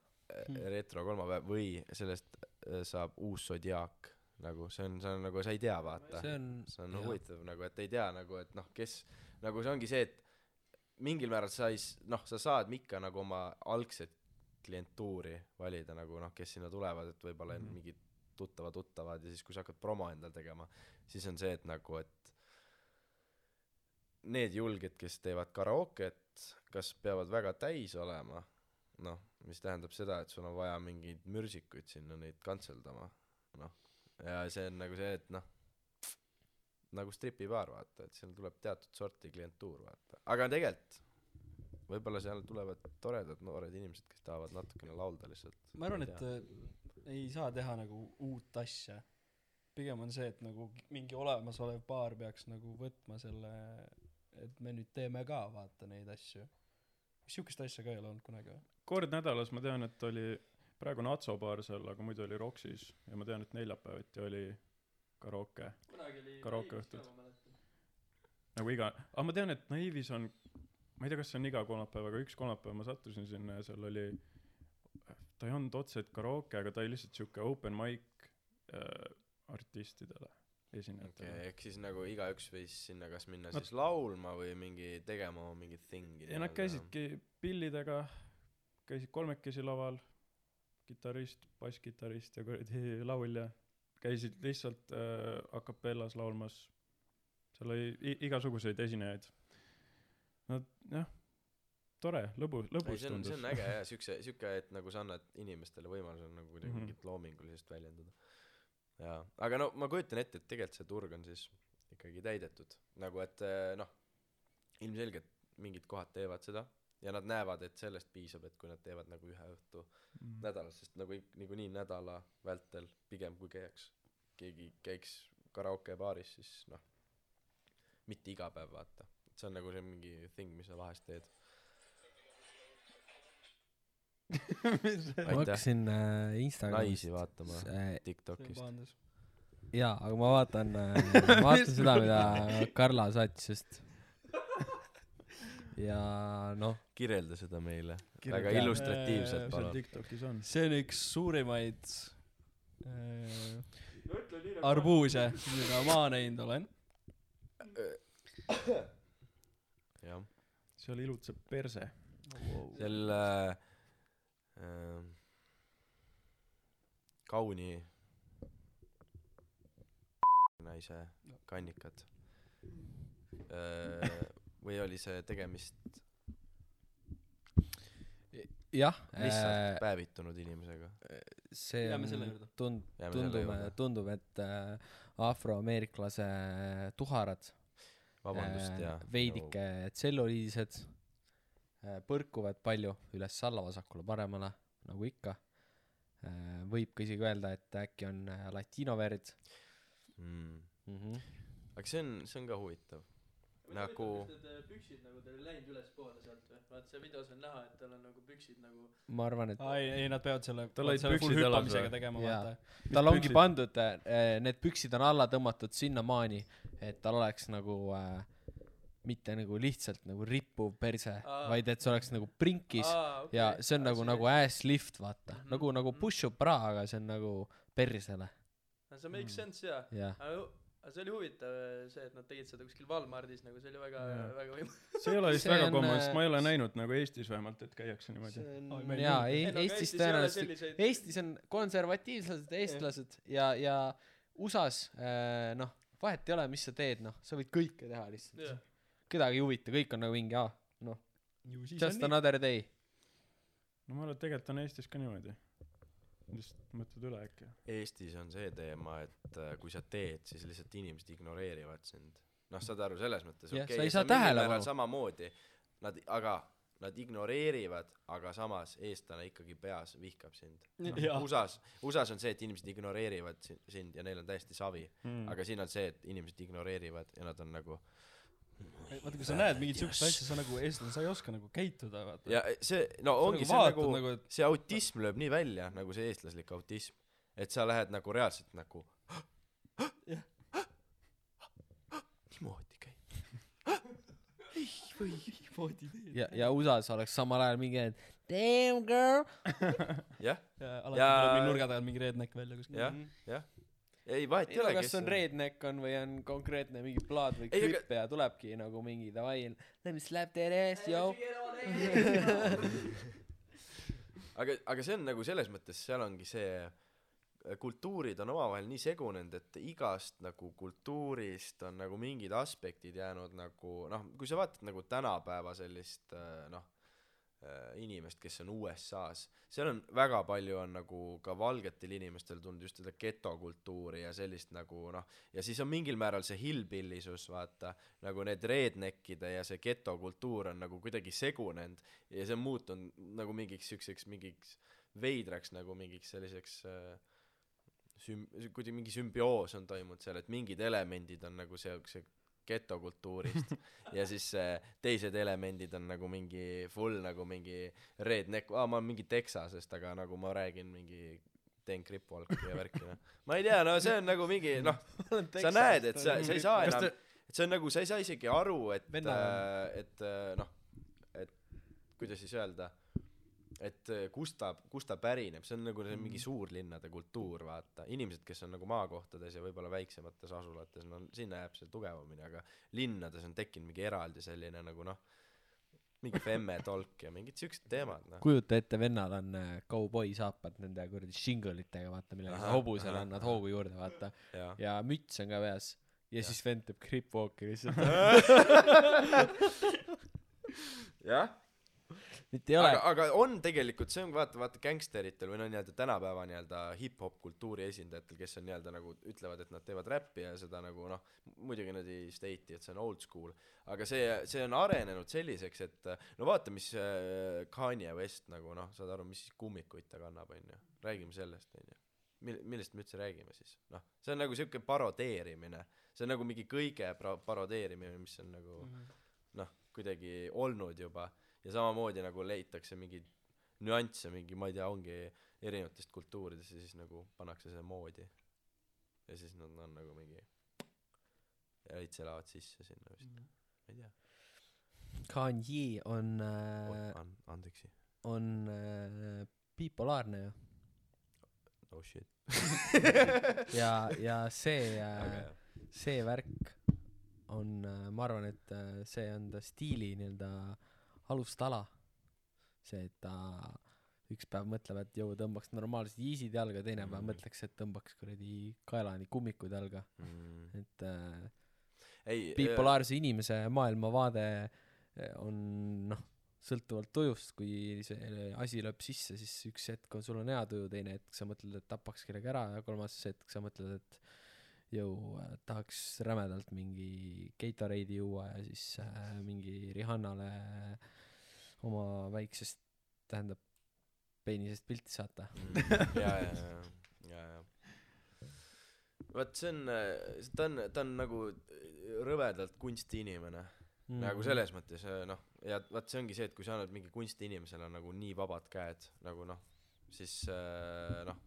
retro kolmapäev või sellest äh, saab uus Zodiac. Nagu see on see on nagu sa ei tea vaata. See on see on jah. huvitav nagu et ei tea nagu et noh kes nagu see ongi see et mingil määral sa ei noh sa saad ikka nagu oma algset klientuuri valida nagu noh kes sinna tulevad et võib-olla mm. -hmm. mingid tuttava tuttavad ja siis kui sa hakkad promo endal tegema siis on see et nagu et need julged kes teevad karaoket kas peavad väga täis olema noh mis tähendab seda et sul on vaja mingeid mürsikuid sinna neid kantseldama noh ja see on nagu see et noh nagu stripibaar vaata et seal tuleb teatud sorti klientuur vaata. Aga tegelikult võib-olla seal tulevad toredad noored inimesed kes tahavad natukene laulda lihtsalt. Ma arvan ei et äh, ei saa teha nagu uut asja. Pigem on see et nagu mingi olemasolev baar peaks nagu võtma selle et me nüüd teeme ka vaata neid asju. Siukest asja ka ei ole olnud kunagi või? Kord nädalas ma tean et oli praegu on Atso baar seal, aga muidu oli Roxis ja ma tean, et neljapäeviti oli karooke, kunagi oli Karaokeõhtud. nagu iga, aga ma tean, et Naivis on, ma ei tea, kas see on iga kolmapäev, aga üks kolmapäev ma sattusin sinna ja seal oli, ta ei olnud otseselt karooke, aga ta oli lihtsalt siuke open mic äh, artistidele, esinejatele. Okei, ehk siis nagu igaüks võis sinna kas minna siis laulma või mingi tegema mingit thingi ja nad käisidki pillidega, käisid kolmekesi laval, kitarrist, basskitarrist ja kuradi laulja, käisid lihtsalt äh, a capellas laulmas, seal oli igasuguseid esinejaid. no jah, tore, lõbus, ei lõbus see on, see tundus on. äge jah, siukse, siuke, et nagu sa annad inimestele võimaluse nagu kuidagi Mhm. mingit loomingulisust väljendada. jaa, aga no ma kujutan ette, et tegelikult see turg on siis ikkagi täidetud, nagu et eh, noh, ilmselgelt mingid kohad teevad seda ja nad näevad, et sellest piisab, et kui nad teevad nagu ühe õhtu Mm. nädalas, sest nagu ik- niikuinii nädala vältel pigem kui käiks, keegi käiks karaokebaaris, siis noh, mitte iga päev vaata, et see on nagu see mingi thing, mis sa vahest teed. ma hakkasin äh, Instagramis naisi vaatama äh, Tiktokist. pahandas. jaa, aga ma vaatan äh,, ma vaatan seda, mida Karla saatis just. Ja noh, kirjelda seda meile, väga illustratiivselt Äh, palun. Tiktokis on. see on üks suurimaid äh, arbuuse, mida ma näinud olen. jah, seal ilutseb perse. seal äh, äh, kauni naise kannikad äh,. Või oli see tegemist jah lihtsalt äh,, päevitunud inimesega? see on tund-, Jääme selle tundub et äh, afroameeriklase tuharad vabandust äh, jaa. veidike tselluliised äh, põrkuvad palju üles-alla, vasakule-paremale, nagu ikka äh,. võib ka isegi öelda, et äkki on äh, latino verd mm.. mm. -hmm. aga see on, see on ka huvitav. Nagu need püksid nagu teil ei läinud ülespoole sealt või? vaata see videos on näha, et tal on nagu püksid nagu ma arvan, et aa ei, ei nad peavad selle, Tal olid püksid jalas hüppamisega või? tegema, Jaa. vaata. tal ongi püksid? pandud, need püksid on alla tõmmatud sinnamaani, et tal oleks nagu äh, mitte nagu lihtsalt nagu rippuv perse, Aa. vaid et see oleks nagu prinkis aa okei ja see on nagu, nagu ass lift, vaata Mhm, nagu, nagu mhm. push-up bra, aga see on nagu persele, see makes sense jaa jah. aga aga see oli huvitav see et nad tegid seda kuskil Walmartis nagu see oli väga väga võimas see ei ole vist väga äh, sest ma ei ole näinud nagu Eestis vähemalt, et käiakse niimoodi. Jaa, ei- Eestis tõenäoliselt, selliseid Eestis on konservatiivsed eestlased ja, ja USA-s äh, noh, vahet ei ole, mis sa teed, noh, sa võid kõike teha lihtsalt kedagi ei huvita, kõik on nagu mingi aa, noh, just on nii. another day. no ma arvan, et tegelikult on Eestis ka niimoodi. Lihtsalt mõtled üle äkki. Eestis on see teema, et äh, kui sa teed, siis lihtsalt inimesed ignoreerivad sind. noh, saad aru, selles mõttes Jah, okei sa ei okay,, saa mingil tähelepanu. määral samamoodi, nad, aga nad ignoreerivad, aga samas eestlane ikkagi peas vihkab sind. Jaa. USA-s, USA-s on see, et inimesed ignoreerivad si- sind ja neil on täiesti savi Mm. aga siin on see, et inimesed ignoreerivad ja nad on nagu vaata, kui sa näed mingit siukest asja, sa nagu eestlane, sa ei oska nagu käituda, vaata. ja see, no Sa ongi nagu see vaatad nagu, nagu, et- see autism lööb nii välja nagu see eestlaslik autism et sa lähed nagu reaalselt nagu niimoodi käib niimoodi teed. ja, ja USA-s oleks samal ajal mingi et damn girl. jah ja alati Ja- tuleb mingi nurga tagant mingi redneck välja kuskil. jah jah ei vahet ei ole kas on redneck on või on konkreetne mingi plaat või Ei, aga- ja tulebki nagu mingi davai, let me slap that ass, yo. aga aga see on nagu selles mõttes seal ongi see kultuurid on omavahel nii segunenud et igast nagu kultuurist on nagu mingid aspektid jäänud nagu noh kui sa vaatad nagu tänapäeva sellist äh, noh äh, inimest kes on USA-s seal on väga palju on nagu ka valgetel inimestel tulnud just seda getokultuuri ja sellist nagu noh ja siis on mingil määral see hillbillisus vaata nagu need redneckide ja see getokultuur on nagu kuidagi segunenud ja see on muutunud nagu mingiks siukseks mingiks veidraks nagu mingiks selliseks äh, süm- kuidagi mingi sümbioos on toimunud seal et mingid elemendid on nagu siukse getokultuurist. Ja siis äh, teised elemendid on nagu mingi full nagu mingi redneck aa ma olen mingi Texasest aga nagu ma räägin mingi teen kripwalki ja värki noh. Ma ei tea no see on nagu mingi noh sa näed et sa sa ei saa enam et see on nagu sa ei saa isegi aru et äh, et äh, noh et kuidas siis öelda et äh, kust ta kust ta pärineb see on nagu see mingi suurlinnade kultuur vaata inimesed kes on nagu maakohtades ja võib-olla väiksemates asulates no sinna jääb see tugevamini aga linnades on tekkinud mingi eraldi selline nagu noh mingi femme tolk ja mingid siuksed teemad noh kujuta ette, vennal on äh, kauboi saapad nende kuradi shinglitega, vaata, millega sa hobusele annad hoogu juurde, vaata. ja ja müts on ka peas. ja Jah. siis vend teeb gripwalki lihtsalt. jah mitte ei ole. Aga, on tegelikult, see on vaata, vaata gängsteritel või no nii-öelda tänapäeva nii-öelda hip-hop kultuuri esindajatel, kes on nii-öelda nagu ütlevad, et nad teevad räppi ja seda nagu noh, muidugi nad ei state'i, et see on old school, aga see, see on arenenud selliseks, et no vaata, mis äh, Kanye West nagu noh, saad aru, mis kummikuid ta kannab, onju, räägime sellest, onju. mil-, millest me üldse räägime siis, noh, see on nagu siuke parodeerimine, see on nagu mingi kõige pro- parodeerimine, mis on nagu noh, kuidagi olnud juba ja samamoodi nagu leitakse mingeid nüansse mingi ma ei tea ongi erinevatest kultuuridest ja siis nagu pannakse see moodi. Ja siis nad on nagu mingi veits elavad sisse sinna vist. Ma ei tea. Kanye on äh, an- andeksi on äh, bipolaarne ju. No shit. Ja ja see äh, see värk on äh, ma arvan et äh, see on ta stiili nii-öelda alustala see et ta üks päev mõtleb et jõu tõmbaks normaalsed Yeezid jalga teine päev Mhm. mõtleks et tõmbaks kuradi kaelani kummikud jalga mm. et äh, ei bipolaarse inimese maailmavaade eh, on noh sõltuvalt tujust kui see asi lööb sisse siis üks hetk on sul on hea tuju teine hetk sa mõtled et tapaks kellegi ära ja kolmas hetk sa mõtled et jõu äh, tahaks rämedalt mingi Gatorade'i juua ja siis äh, mingi Rihannale oma väiksest tähendab peenisest pilti saata. Mm, ja ja ja ja ja vot see on ta on ta on nagu rõvedalt kunstiinimene. Mm. nagu selles mõttes äh, noh ja vaat see ongi see et kui sa annad mingi kunstiinimesele nagu nii vabad käed nagu noh siis äh, noh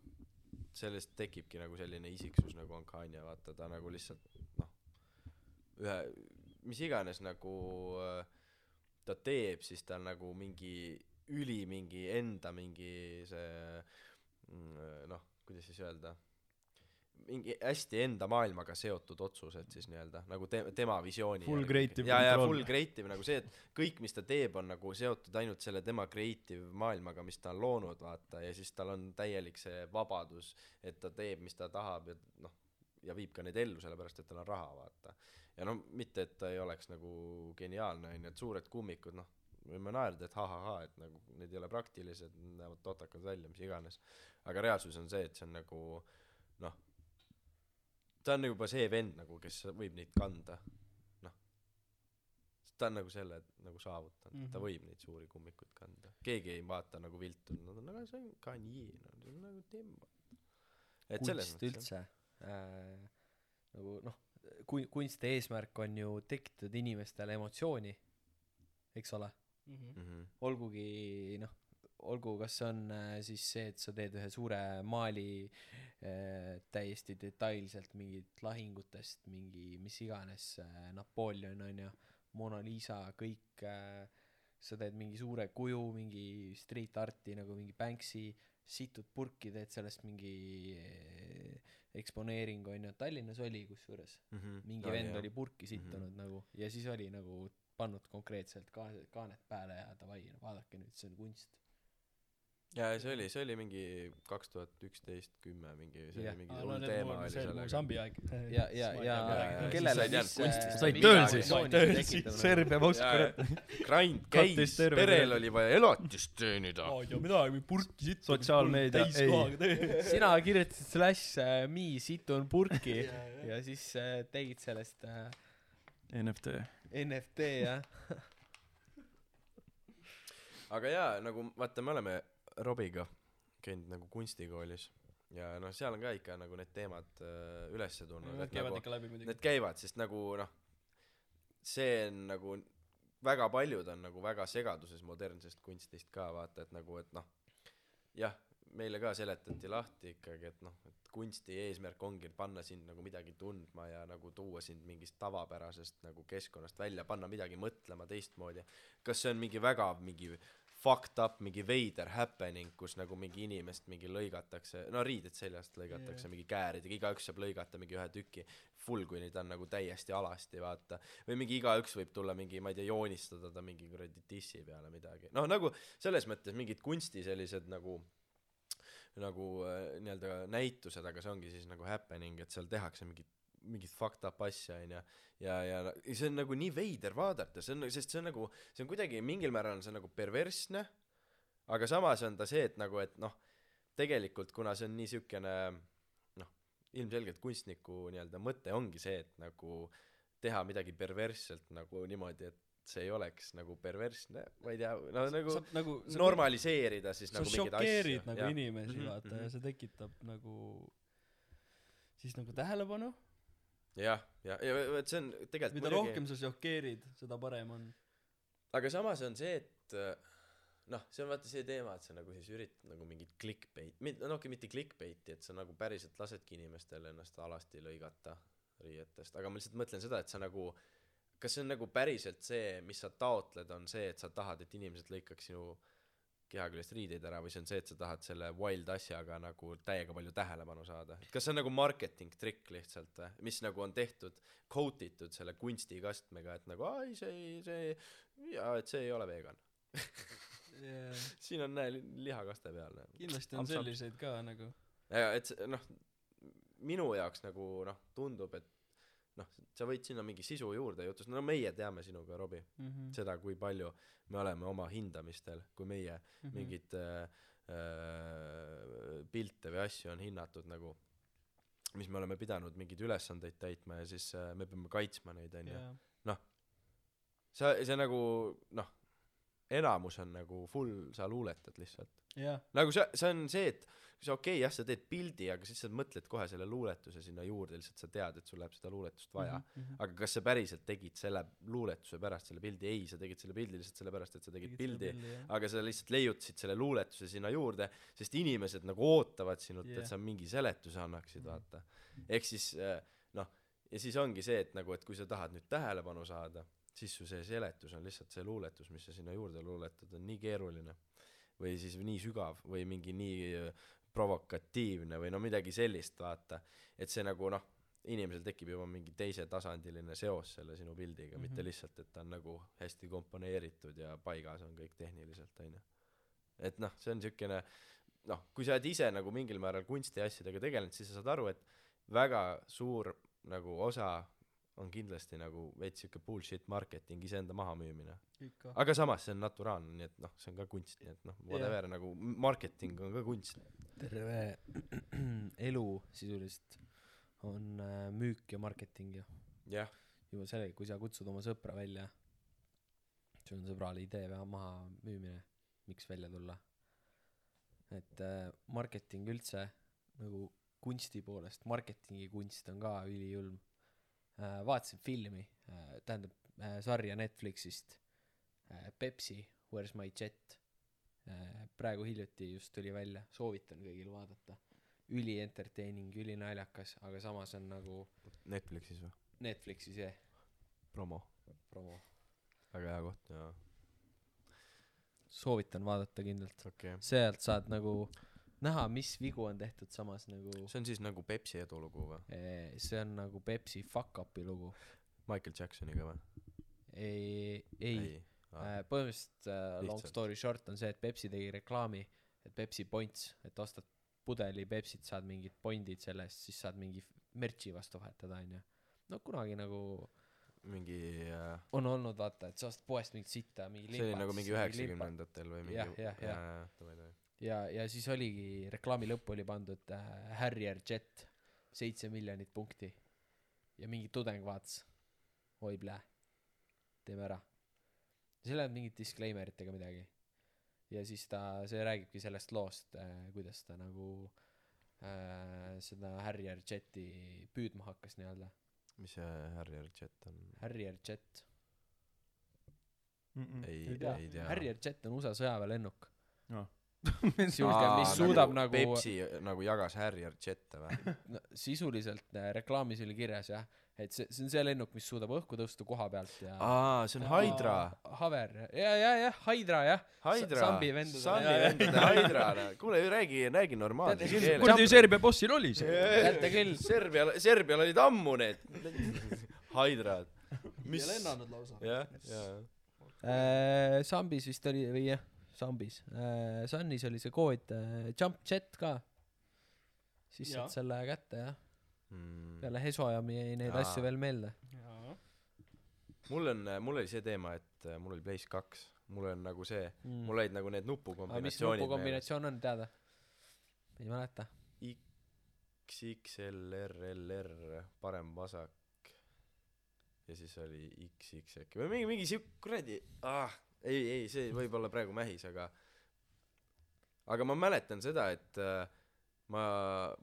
sellest tekibki nagu selline isiksus nagu on Kanye vaata ta nagu lihtsalt noh ühe mis iganes nagu äh, ta teeb siis ta on nagu mingi üli mingi enda mingi see mm, noh kuidas siis öelda mingi hästi enda maailmaga seotud otsused siis nii-öelda nagu te- tema visiooni Full creative ja ja full creative nagu see et kõik mis ta teeb on nagu seotud ainult selle tema creative maailmaga mis ta on loonud vaata ja siis tal on täielik see vabadus et ta teeb mis ta tahab ja noh ja viib ka neid ellu sellepärast et tal on raha vaata ja no mitte et ta ei oleks nagu geniaalne onju et suured kummikud noh võime naerda et ha-ha-ha et nagu need ei ole praktilised näevad totakad välja mis iganes aga reaalsus on see et see on nagu noh ta on juba see vend nagu kes võib neid kanda noh ta on nagu selle nagu saavutanud mm -hmm. ta Mhm. võib neid suuri kummikuid kanda keegi ei vaata nagu viltu nad on aga see on Kanye no see on nagu tema kunst üldse äh, nagu noh kui kunsti eesmärk on ju tekitada inimestele emotsiooni eks ole mm -hmm. olgugi noh olgu kas see on äh, siis see et sa teed ühe suure maali äh, täiesti detailselt mingit lahingutest mingi mis iganes äh, Napoleon on ju Mona Lisa kõik äh, sa teed mingi suure kuju mingi street art'i nagu mingi Banksy situd purki teed sellest mingi eksponeeringu on ju Tallinnas oli kusjuures mm -hmm. mingi vend oli purki sittunud mm -hmm. nagu ja siis oli nagu pannud konkreetselt ka- kaanet pääle ja davai vaadake nüüd see on kunst ja see oli see oli mingi kaks tuhat üksteist kümme mingi see oli mingi hull teema oli sellega. Sambi aeg ja ja ja kellele siis ei said tööl siis. tööl siis. Serbia Moskva grind käis. Perel pere. oli vaja elatist teenida aa ei tea midagi purki sitt Sotsiaalmeedia, tee sina kirjutasid slash äh, me situn purki. Ja siis äh, tegid sellest äh, NFT NFT jah. Aga jaa nagu vaata me oleme Robiga käinud nagu kunstikoolis. Ja noh seal on ka ikka nagu need teemad äh, ülesse tulnud et käivad nagu ikka läbi muidugi. need käivad sest nagu noh see on nagu väga paljud on nagu väga segaduses modernsest kunstist ka vaata et nagu et noh jah meile ka seletati lahti ikkagi et noh et kunsti eesmärk ongi panna sind nagu midagi tundma ja nagu tuua sind mingist tavapärasest nagu keskkonnast välja panna midagi mõtlema teistmoodi. Kas see on mingi väga mingi fucked up mingi veider happening kus nagu mingi inimest mingi lõigatakse no riided seljast lõigatakse Jaa. mingi kääridega igaüks saab lõigata mingi ühe tüki full kuni ta on nagu täiesti alasti vaata või mingi igaüks võib tulla mingi ma ei tea joonistada ta mingi kuradi dissi peale midagi noh nagu selles mõttes mingid kunsti sellised nagu nagu äh, nii-öelda näitused aga see ongi siis nagu happening et seal tehakse mingit mingit fucked up asja onju ja ja ja see on nagu nii veider vaadata see on sest see on nagu see on kuidagi mingil määral on see nagu perversne aga samas on ta see et nagu et noh tegelikult kuna see on nii siukene noh ilmselgelt kunstniku nii-öelda mõte ongi see et nagu teha midagi perversselt nagu niimoodi et see ei oleks nagu perversne ma ei tea no nagu sa nagu sa normaliseerida siis sa nagu mingeid šokeerid asju nagu jah. inimesi Mhm, vaata ja mhm. see tekitab nagu siis nagu tähelepanu jah ja ja vot see on tegelikult mida rohkem sa šokeerid seda parem on. Aga samas on see et äh, noh see on vaata see teema et sa nagu siis üritad nagu mingit clickbait mit- no okei mitte clickbait'i et sa nagu päriselt lasedki inimestel ennast alasti lõigata riietest. Aga ma lihtsalt mõtlen seda et sa nagu kas see on nagu päriselt see mis sa taotled on see et sa tahad et inimesed lõikaks sinu keha küljest riideid ära või see on see et sa tahad selle wild asjaga nagu täiega palju tähelepanu saada? Et kas see on nagu marketing trikk lihtsalt või? Mis nagu on tehtud coat itud selle kunstikastmega et nagu ai see ei see ei jaa et see ei ole vegan. Yeah. siin on näe li- lihakaste peal kindlasti on Amps, amps. selliseid ka nagu. Ja et see noh minu jaoks nagu noh tundub et noh sa võid sinna mingi sisu juurde jutustada no meie teame sinuga Robbie mm -hmm. seda kui palju me oleme oma hindamistel kui meie mm -hmm. mingeid äh, äh, pilte või asju on hinnatud nagu mis me oleme pidanud mingeid ülesandeid täitma ja siis äh, me peame kaitsma neid onju yeah. sa see nagu noh enamus on nagu full sa luuletad lihtsalt. Jah. Nagu see see on see et see okei okay, jah sa teed pildi aga siis sa mõtled kohe selle luuletuse sinna juurde lihtsalt sa tead et sul läheb seda luuletust vaja. Mm -hmm. aga kas sa päriselt tegid selle luuletuse pärast selle pildi? Ei sa tegid selle pildi lihtsalt sellepärast et sa tegid pildi. aga sa lihtsalt leiutasid selle luuletuse sinna juurde sest inimesed nagu ootavad sinult yeah. Et sa mingi seletuse annaksid vaata. Ehk siis äh, noh ja siis ongi see et nagu et kui sa tahad nüüd tähelepanu saada siis su see seletus on lihtsalt see luuletus mis sa sinna juurde luuletad on nii keeruline või siis nii sügav või mingi nii äh, provokatiivne või no midagi sellist vaata et see nagu noh inimesel tekib juba mingi teisetasandiline seos selle sinu pildiga mm -hmm. mitte Mhm. lihtsalt et ta on nagu hästi komponeeritud ja paigas on kõik tehniliselt onju et noh see on siukene noh kui sa oled ise nagu mingil määral kunstiasjadega tegelenud siis sa saad aru et väga suur nagu osa on kindlasti nagu veits siuke bullshit marketing iseenda mahamüümine. Aga samas see on naturaalne nii et noh see on ka kunst nii et noh whatever nagu marketing on ka kunst. Terve elu sisuliselt on äh, müük ja marketing ju jah. juba sellega kui sa kutsud oma sõpra välja sul on sõbrale idee vähe maha müümine miks välja tulla. Et äh, marketing üldse nagu kunsti poolest marketingi kunst on ka ülijulm äh, vaatasin filmi äh, tähendab äh, sarja Netflixist äh, Pepsi Where's my jet? Äh, praegu hiljuti just tuli välja soovitan kõigil vaadata. Üli entertaining üli naljakas aga samas on nagu Netflixis või? Netflixis jah. Promo. Promo. Väga hea koht jaa. Soovitan vaadata kindlalt. Okay. sealt saad nagu näha mis vigu on tehtud samas nagu see on siis nagu Pepsi edulugu või eh, see on nagu Pepsi fuck up'i lugu Michael Jacksoniga või ei ei ah. äh, põhimõtteliselt äh, long Lihtsalt. story short on see et Pepsi tegi reklaami et Pepsi points et ostad pudeli Pepsit saad mingid pointid selle eest siis saad mingi merch'i vastu vahetada onju no kunagi nagu mingi äh, on olnud vaata et sa ostad poest mingit sitta mingi see oli nagu mingi üheksakümnendatel või mingi Jah, jah, jah. Ja ja siis oligi reklaami lõppu oli pandud äh, Harrier Jet seitse miljonit punkti. Ja mingi tudeng vaatas. Oi plää. Teeme ära. Seal ei olnud mingit disclaimer itega midagi. Ja siis ta see räägibki sellest loost äh, kuidas ta nagu äh, seda Harrier Jeti püüdma hakkas nii-öelda. Mis see Harrier Jet on? Harrier Jet. Ei ei tea ei tea. Harrier Jet on USA sõjaväelennuk. Aa. Sihuke mis suudab nagu, Pepsi nagu jagas Harrier Jette või? No, sisuliselt äh, reklaamis oli kirjas jah et see see on see lennuk mis suudab õhku tõusta koha pealt ja aa see on Hydra. Haver. Ja ja jah Hydra jah. Hydra. Sambi vendade- Sambi jaa, jaa. vendade Hydra. Kuule räägi räägi normaalselt keeles kuradi Serbia bossil oli see. Teate küll. Serbial Serbial olid ammu need Hydrad. Mis ja lennanud lausa. jah jah äh, Sambis vist oli või jah Sambis äh, Sunnis oli see kood äh, Jump Jet ka. Siis Jaa. saad selle kätte jah. Mm. peale Hesojami jäi neid Aa. asju veel meelde. Mul on mul oli see teema et äh, mul oli Blaze kaks. Mul on nagu see mm. mul olid nagu need mis nupukombinatsioonid meeles. nupukombinatsioon on teada? Ei mäleta. XXLRLR parem vasak. Ja siis oli XX äkki. Või mingi mingi siuk- kuradi ah ei ei see võib olla praegu mähis aga aga ma mäletan seda et äh, ma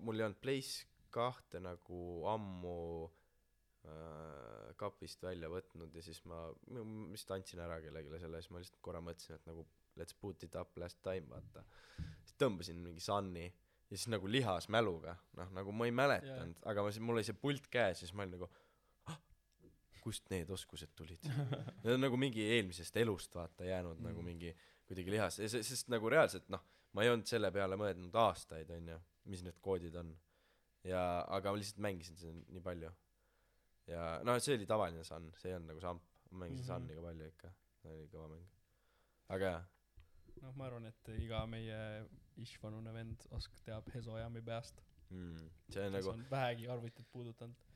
mul ei olnud Place kahte nagu ammu äh, kapist välja võtnud ja siis ma ma vist andsin ära kellelegi selle siis ma lihtsalt korra mõtlesin et nagu let's boot it up last time vaata. Siis tõmbasin mingi Sunni ja siis nagu lihas mäluga. Noh nagu ma ei mäletanud aga ma siis mul oli see pult käes ja siis ma olin nagu kust need oskused tulid? Need on nagu mingi eelmisest elust vaata jäänud mm. nagu mingi kuidagi lihas. Sest nagu reaalselt noh ma ei olnud selle peale mõelnud aastaid onju mis need koodid on. Ja aga ma lihtsalt mängisin seda nii palju. Ja no see oli tavaline Sun see ei olnud nagu Samp. Ma mängisin mm. -hmm. Sunni ka palju ikka. See oli kõva mäng. Aga jah noh, ma arvan, et iga meie ish-vanune vend osk-, teab Hesojami peast, mm, see on nagu vähegi arvutit puudutanud.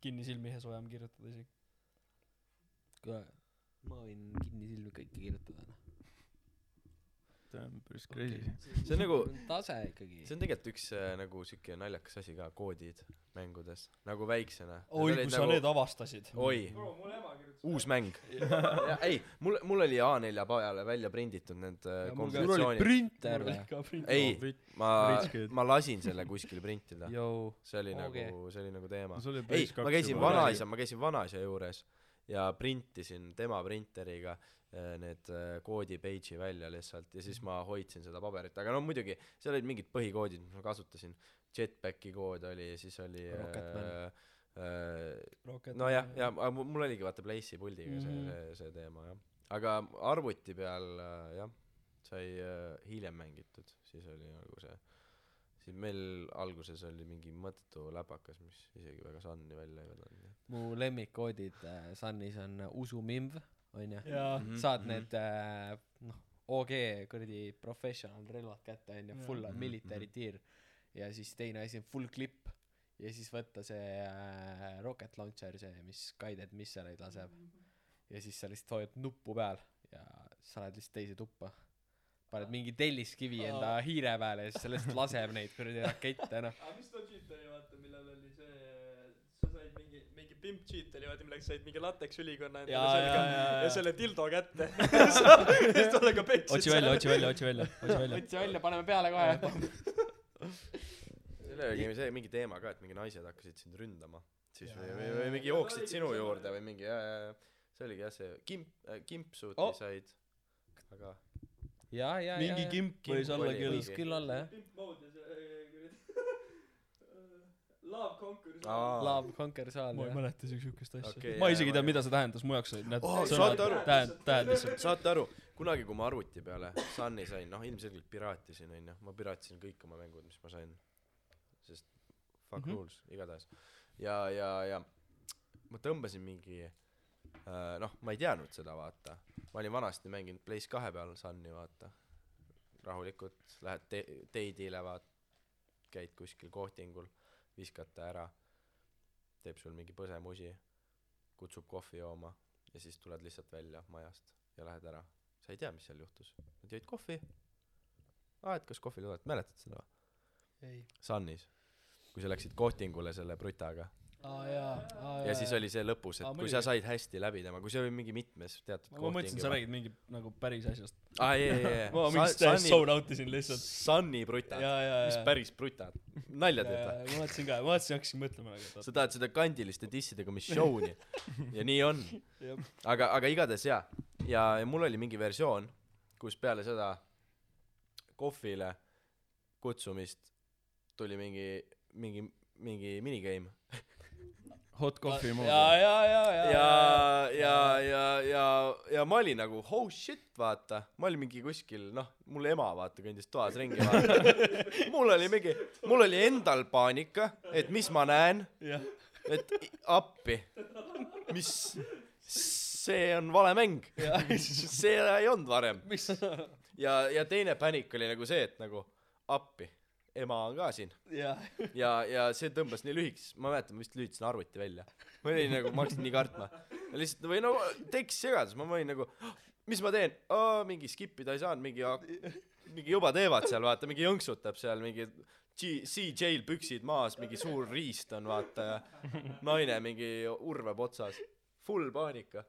Kinnisilmi Hesojam kirjutada isegi. ma võin kinnisilmi kõike kirjutada noh see on päris crazy. See on nagu tase ikkagi. see on tegelikult üks äh, nagu siuke naljakas asi ka koodid mängudes nagu väiksena. Oi, kui sa need avastasid. oi. Uus mäng. Ja, ei mul mul oli A4 peale välja prinditud need äh, kombinatsioonid printer või? ei ma ma lasin selle kuskil printida. See oli Okei. nagu see oli nagu teema. Ei ma käisin vanaisa ma käisin vanaisa juures ja printisin tema printeriga. äh, need äh, koodi page'i välja lihtsalt ja siis ma hoidsin seda paberit. Aga no muidugi seal olid mingid põhikoodid mis ma kasutasin. Jetpacki kood oli ja siis oli Rocketman. äh, äh, nojah ja mul oligi vaata Place'i puldiga see Mhm. see see teema jah. Aga arvuti peal äh, jah sai äh, hiljem mängitud. Siis oli nagu see siis meil alguses oli mingi mõttetu läpakas mis isegi väga Sunni välja ei vedanud mu lemmikkoodid äh, Sunnis on äh, usumimv onju. Mhm, saad mhm. need äh, noh OG kuradi professional relvad kätte onju full on Mhm, military tier. Ja siis teine asi on full clip. Ja siis võtta see äh, rocket launcher see mis guided missileid laseb ja siis sa lihtsalt hoiad nuppu peal ja sa lähed lihtsalt teise tuppa. Paned mingi telliskivi enda hiire peale ja siis see lihtsalt laseb neid kuradi rakette noh. Aga mis cheat oli vaata millal oli see sa said mingi mingi pimp cheat oli vaata millega said mingi lateks ülikonna endale selga jaa, ja jaa. selle dildo kätte. Siis tollega peksid otsi välja, otsi välja, otsi välja, otsi välja. võtsi välja paneme peale kohe. Seal oli see mingi teema ka et mingi naised hakkasid sind ründama. Siis või või või mingi jooksid sinu juurde või mingi jaa jaa jaa. See oligi jah see kimp äh, kimpsuuti Oh. said. Aga ja ja mingi ja kimp Kimp võis olla küll. võis küll olla jah pimp mode ja see kuradi love conquers Aa. Love Conquer saal ma ei jah. mäleta isegi siukest asja. Okei, ma isegi ei tea mida see tähendas mu jaoks olid need Oh, sõnad. tähend- tähend lihtsalt. Saate aru? Kunagi kui ma arvuti peale Sunni sain noh ilmselgelt piraatisin onju ma piraatisin kõik oma mängud mis ma sain. Sest fuck Mhm. rules igatahes. Ja ja ja ma tõmbasin mingi äh, noh ma ei teadnud seda vaata. Ma olin vanasti mänginud Place kahe peal Sunni vaata. Rahulikult lähed te- date'ile vaat käid kuskil kohtingul viskad ta ära teeb sul mingi põsemusi kutsub kohvi jooma ja siis tuled lihtsalt välja majast ja lähed ära. Sa ei tea mis seal juhtus. Nad jõid kohvi. Aa et kas kohvi tuled mäletad seda Sunnis kui sa läksid kohtingule selle brutaga aa jaa. Aa ja siis oli see lõpus et Aa, kui sa said hästi läbi tema kui see oli mingi mitmes teatud ma mõtlesin sa räägid mingi nagu päris asjast. Aa ei ei ei ma mingi täiesti sold out isin lihtsalt. Sunni brutad jaa jaa mis jaa päris brutad nalja teed või? Ma mõtlesin ka ma mõtlesin hakkasin mõtlema nagu et sa tahad seda kandiliste dissidega missiooni ja nii on. Aga aga igatahes jaa. Ja, ja mul oli mingi versioon, kus peale seda kohvile kutsumist tuli mingi, mingi, mingi minigame. hot coffee moodi. ja, ja, ja, ja, ja, ja, ja, ja, ja ma olin nagu oh shit, vaata, ma olin mingi kuskil, noh, mul ema vaata kõndis toas ringi, vaata. mul oli mingi, mul oli endal paanika, et mis ma näen, et appi, mis, see on vale mäng, see ei olnud varem. mis ja, ja teine pänik oli nagu see, et nagu appi, ema on ka siin jah, ja, ja see tõmbas nii lühikeseks, ma mäletan, ma vist lülitasin arvuti välja. ma olin nagu, ma hakkasin nii kartma. lihtsalt või no tekkis segadus, ma olin nagu, mis ma teen, mingi skip ida ei saanud, mingi, mingi juba teevad seal, vaata, mingi jõnksutab seal, mingi G-, CJ-l püksid maas, mingi suur riist on, vaata, ja naine mingi urveb otsas. Full paanika.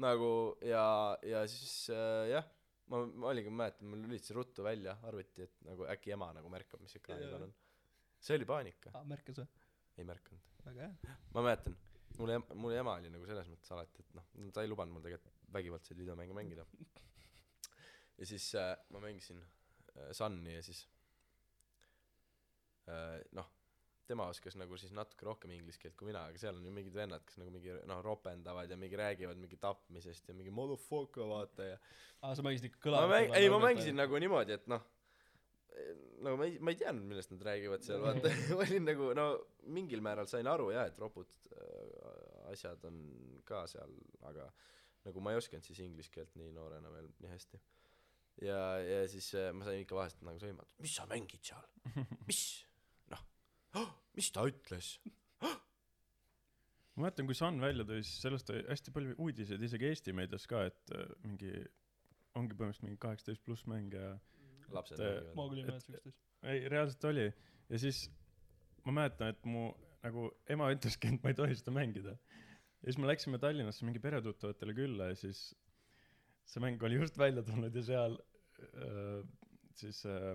nagu ja, ja siis äh, jah, ma, ma olingi, ma mäletan, ma lülitasin ruttu välja arvuti, et nagu äkki ema nagu märkab, mis ekraani peal on. see oli paanika, märkas või? ei märganud. väga hea. ma mäletan, mul em-, mul ema oli nagu selles mõttes alati, et noh, ta ei lubanud mul tegelikult vägivaldseid videomänge mängida. ja siis äh, ma mängisin äh, Sunni ja siis äh, noh, tema oskas nagu siis natuke rohkem inglise keelt kui mina, aga seal on ju mingid vennad, kes nagu mingi noh, ropendavad ja mingi räägivad mingi tapmisest ja mingi motherfucker vaata ja aa, sa mängisid ikka ma kõlavalt mäng-, ei ma mängisin nagu niimoodi, et noh, no ma ei, ma ei teadnud, millest nad räägivad seal, vaata, ma olin nagu no mingil määral sain aru jah, et ropud äh, asjad on ka seal, aga nagu ma ei osanud siis inglise keelt nii noorena veel nii hästi. ja, ja siis äh, ma sain ikka vahest nagu sõimata, mis sa mängid seal, mis, mis ta ütles, ma mäletan, kui Sun välja tuli, siis sellest oli hästi palju uudiseid, isegi Eesti meedias ka, et äh, mingi, ongi põhimõtteliselt mingi kaheksateist pluss mäng ja lapsed äh, räägivad. ma küll ei et- mäleta üksteist. ei, reaalselt oli. ja siis ma mäletan, et mu nagu ema ütleski, et ma ei tohi seda mängida. ja siis me läksime Tallinnasse mingi peretuttavatele külla ja siis see mäng oli just välja tulnud ja seal äh, siis äh,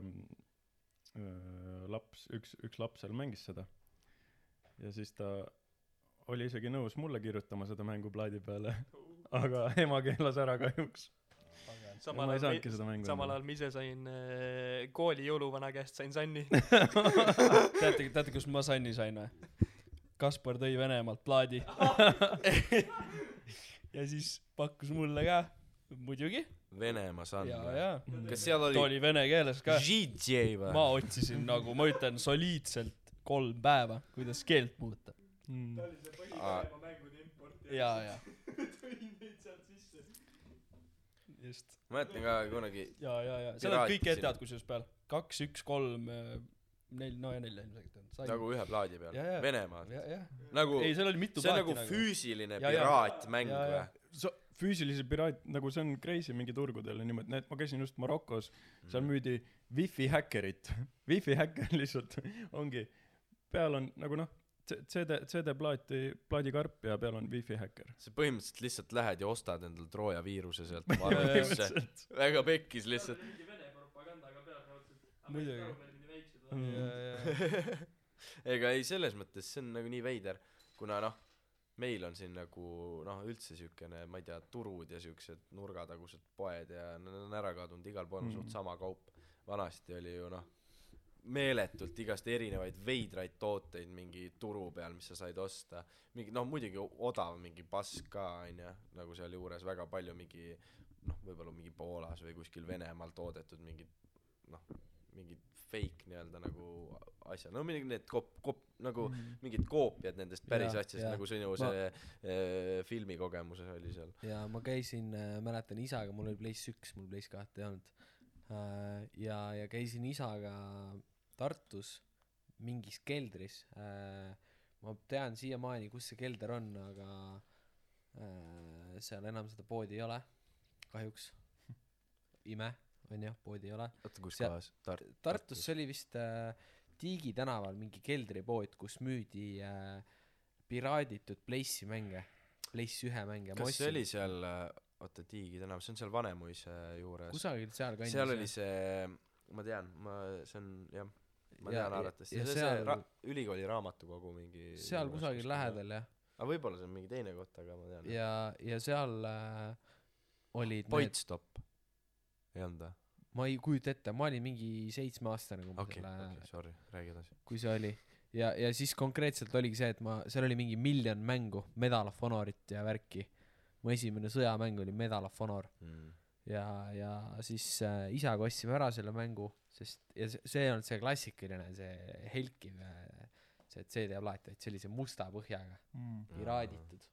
laps, üks, üks laps seal mängis seda. ja siis ta oli isegi nõus mulle kirjutama seda mängu plaadi peale, aga ema keelas ära kahjuks. samal ajal samal ajal ma ise sain äh, kooli jõuluvana käest sain Sunni teate, teate, kust ma Sunni sain või? Kaspar tõi Venemaalt plaadi. ja siis pakkus mulle ka, muidugi, Venemaa sanna. kas seal oli? ta oli vene keeles ka. ma otsisin nagu, ma ütlen soliidselt kolm päeva, kuidas keelt muuta mm.. ta oli see Põhja-Venemaa ah. mängude import. ja, ja tõi neid sealt sisse. just. ma mäletan ka kunagi. ja, ja, ja, seal on kõik ettead kusjuures peal, kaks, üks, kolm äh, neli, no ja nelja ilmselgelt on. nagu ühe plaadi peal, Venemaalt. nagu, see on nagu, nagu füüsiline piraatmäng või? Füüsilise piraat nagu see on crazy mingi turgudel ja niimoodi need ma käisin just Marokos seal Mhm. müüdi wifi häkkerit. Wifi häkker lihtsalt ongi peal on nagu noh CD CD plaati plaadikarp ja peal on wifi häkker. Sa põhimõtteliselt lihtsalt lähed ja ostad endale Trooja viiruse sealt väga pekkis lihtsalt. Mingi vene propagandaga peal raudselt Muidugi. Mm. ja, ja, ega ei selles mõttes see on nagu nii veider kuna noh meil on siin nagu noh üldse siukene ma ei tea turud ja siuksed nurgatagused poed ja need on ära kadunud igal pool on Mm. suht sama kaup vanasti oli ju noh meeletult igast erinevaid veidraid tooteid mingi turu peal mis sa said osta mingi noh muidugi odav mingi pask ka onju nagu sealjuures väga palju mingi noh võib-olla mingi Poolas või kuskil Venemaal toodetud mingid noh mingid fake nii-öelda nagu asjad no mingi need kop- kop- nagu mingid koopiad nendest päris Jaa, asjadest jaa. nagu sinu Ma- see äh, filmikogemuses oli seal. Ja ma käisin äh, mäletan isaga mul oli PlayStation üks mul PlayStation kahte ei olnud. Äh, ja ja käisin isaga Tartus mingis keldris. Äh, ma tean siiamaani kus see kelder on aga äh, seal enam seda poodi ei ole kahjuks. Ime onju poodi ei ole. Oota kus Seal- kohas? Tar- Tartus see oli vist äh, Tiigi tänaval mingi keldripood kus müüdi äh, piraaditud Place'i mänge Place ühe mänge. Kas see oli seal äh, oota Tiigi tänav see on seal Vanemuise juures. Kusagil seal jah. oli see ma tean ma see on jah ma Ja- tean arvatavasti. see, see seal- ra- ülikooli raamatukogu mingi seal kusagil lähedal jah. Aga võib-olla see on mingi teine koht aga ma tean ja ja seal äh, olid need, Pointstop ei olnud või? Ma ei kujuta ette, ma olin mingi seitsmeaastane, kui ma okei selle okei sorry räägi edasi. Kui see oli. Ja, ja siis konkreetselt oligi see, et ma, seal oli mingi miljon mängu, Medal of Honorit ja värki. mu esimene sõjamäng oli Medal of Honor mm. ja, ja siis äh, isaga ostsime ära selle mängu, sest ja see, see ei olnud see klassikaline, see helkiv äh, see CD-plaat, vaid see musta põhjaga, piraaditud.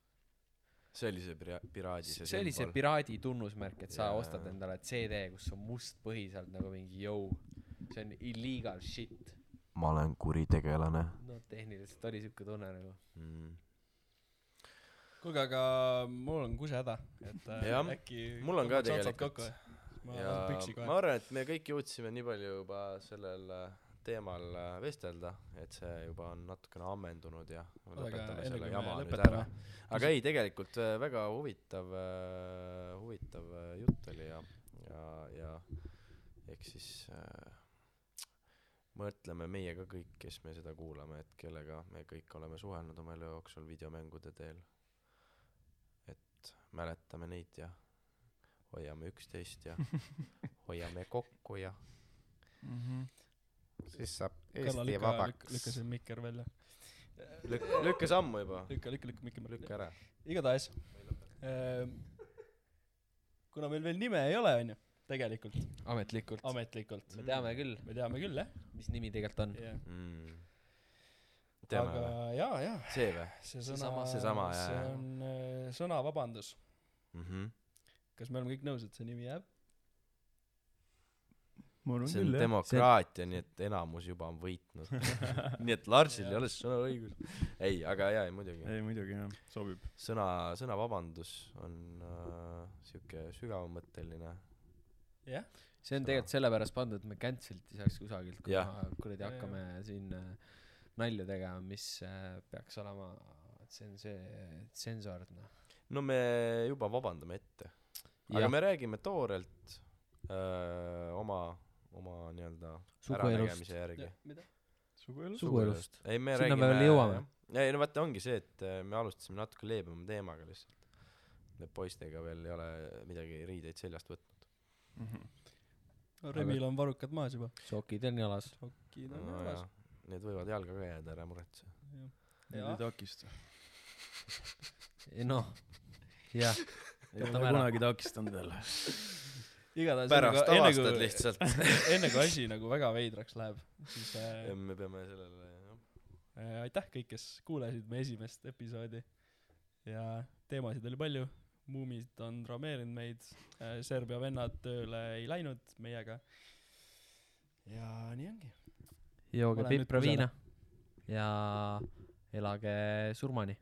See oli see pira- piraadi see see oli see piraadi tunnusmärk, et sa Jaa. ostad endale CD, kus on must põhi seal nagu mingi jõu, see on illegal shit. ma olen kuritegelane no tehniliselt oli siuke tunne nagu. mm. kuulge, aga mul on kusehäda, et äh, Jah, äkki mul on ka tegelikult. ma ja püksi ma kohe. arvan et me kõik jõudsime nii palju juba sellel äh, teemal äh, vestelda et see juba on natukene ammendunud ja lõpetame selle jama nüüd ära, aga ei tegelikult äh, väga huvitav äh, huvitav jutt oli ja ja ja eks siis äh, mõtleme meie ka kõik kes me seda kuulame et kellega me kõik oleme suhelnud oma elu jooksul videomängude teel. Et mäletame neid ja hoiame üksteist ja hoiame kokku ja siis saab Eesti lükka, vabaks. see mikker välja. lükka lükka sammu juba. Lükka, lükka, lükka mikker lükka ära. Igatahes ähm, kuna meil veel nime ei ole onju tegelikult. Ametlikult. ametlikult. Me teame küll, me teame küll jah. Mis nimi tegelikult on. yeah. mm. teame aga või? jaa jaa. See või? See sõna Seesama, jaa, see on äh, sõnavabandus. Mm-hmm. kas me oleme kõik nõus et see nimi jääb see on küll demokraatia nii et enamus juba on võitnud. Nii et Larsil ei ole sõnaõigust ei aga jaa ei muidugi. Ei muidugi jah. Sobib. Sõna sõnavabandus on äh, siuke sügavamõtteline. Jah. See on tegelikult sellepärast pandud, et me cancel'it ei saaks kusagilt, kui Jah. me kuradi hakkame siin äh, nalju tegema, mis äh, peaks olema tsense-, tsensord noh. no me juba vabandame ette. Aga jah, me räägime toorelt öö, oma oma nii-öelda äranägemise järgi. Suguelust. ei me Sinna räägime me veel jõuame. ja ei no vaata ongi see et äh, me alustasime natuke leebema teemaga lihtsalt. Need poistega veel ei ole midagi riideid seljast võtnud. Mhm. no, Remil on varrukad maas juba. Sokid on jalas. sokid on no, jalas. ja, need võivad jalga ka jääda ära muretse. Need ei takista. Noh, jah, ei ole kunagi takistanud veel igatahes pärast enne avastad kui lihtsalt. enne kui asi nagu väga veidraks läheb siis äh, ja me peame sellele jah. äh, aitäh kõik kes kuulasid meie esimest episoodi. Ja teemasid oli palju. Muumid on traumeerinud meid. Äh, Serbia vennad tööle ei läinud meiega. Ja nii ongi. Jooge Olen nüüd pipra kusagil. viina ja elage surmani.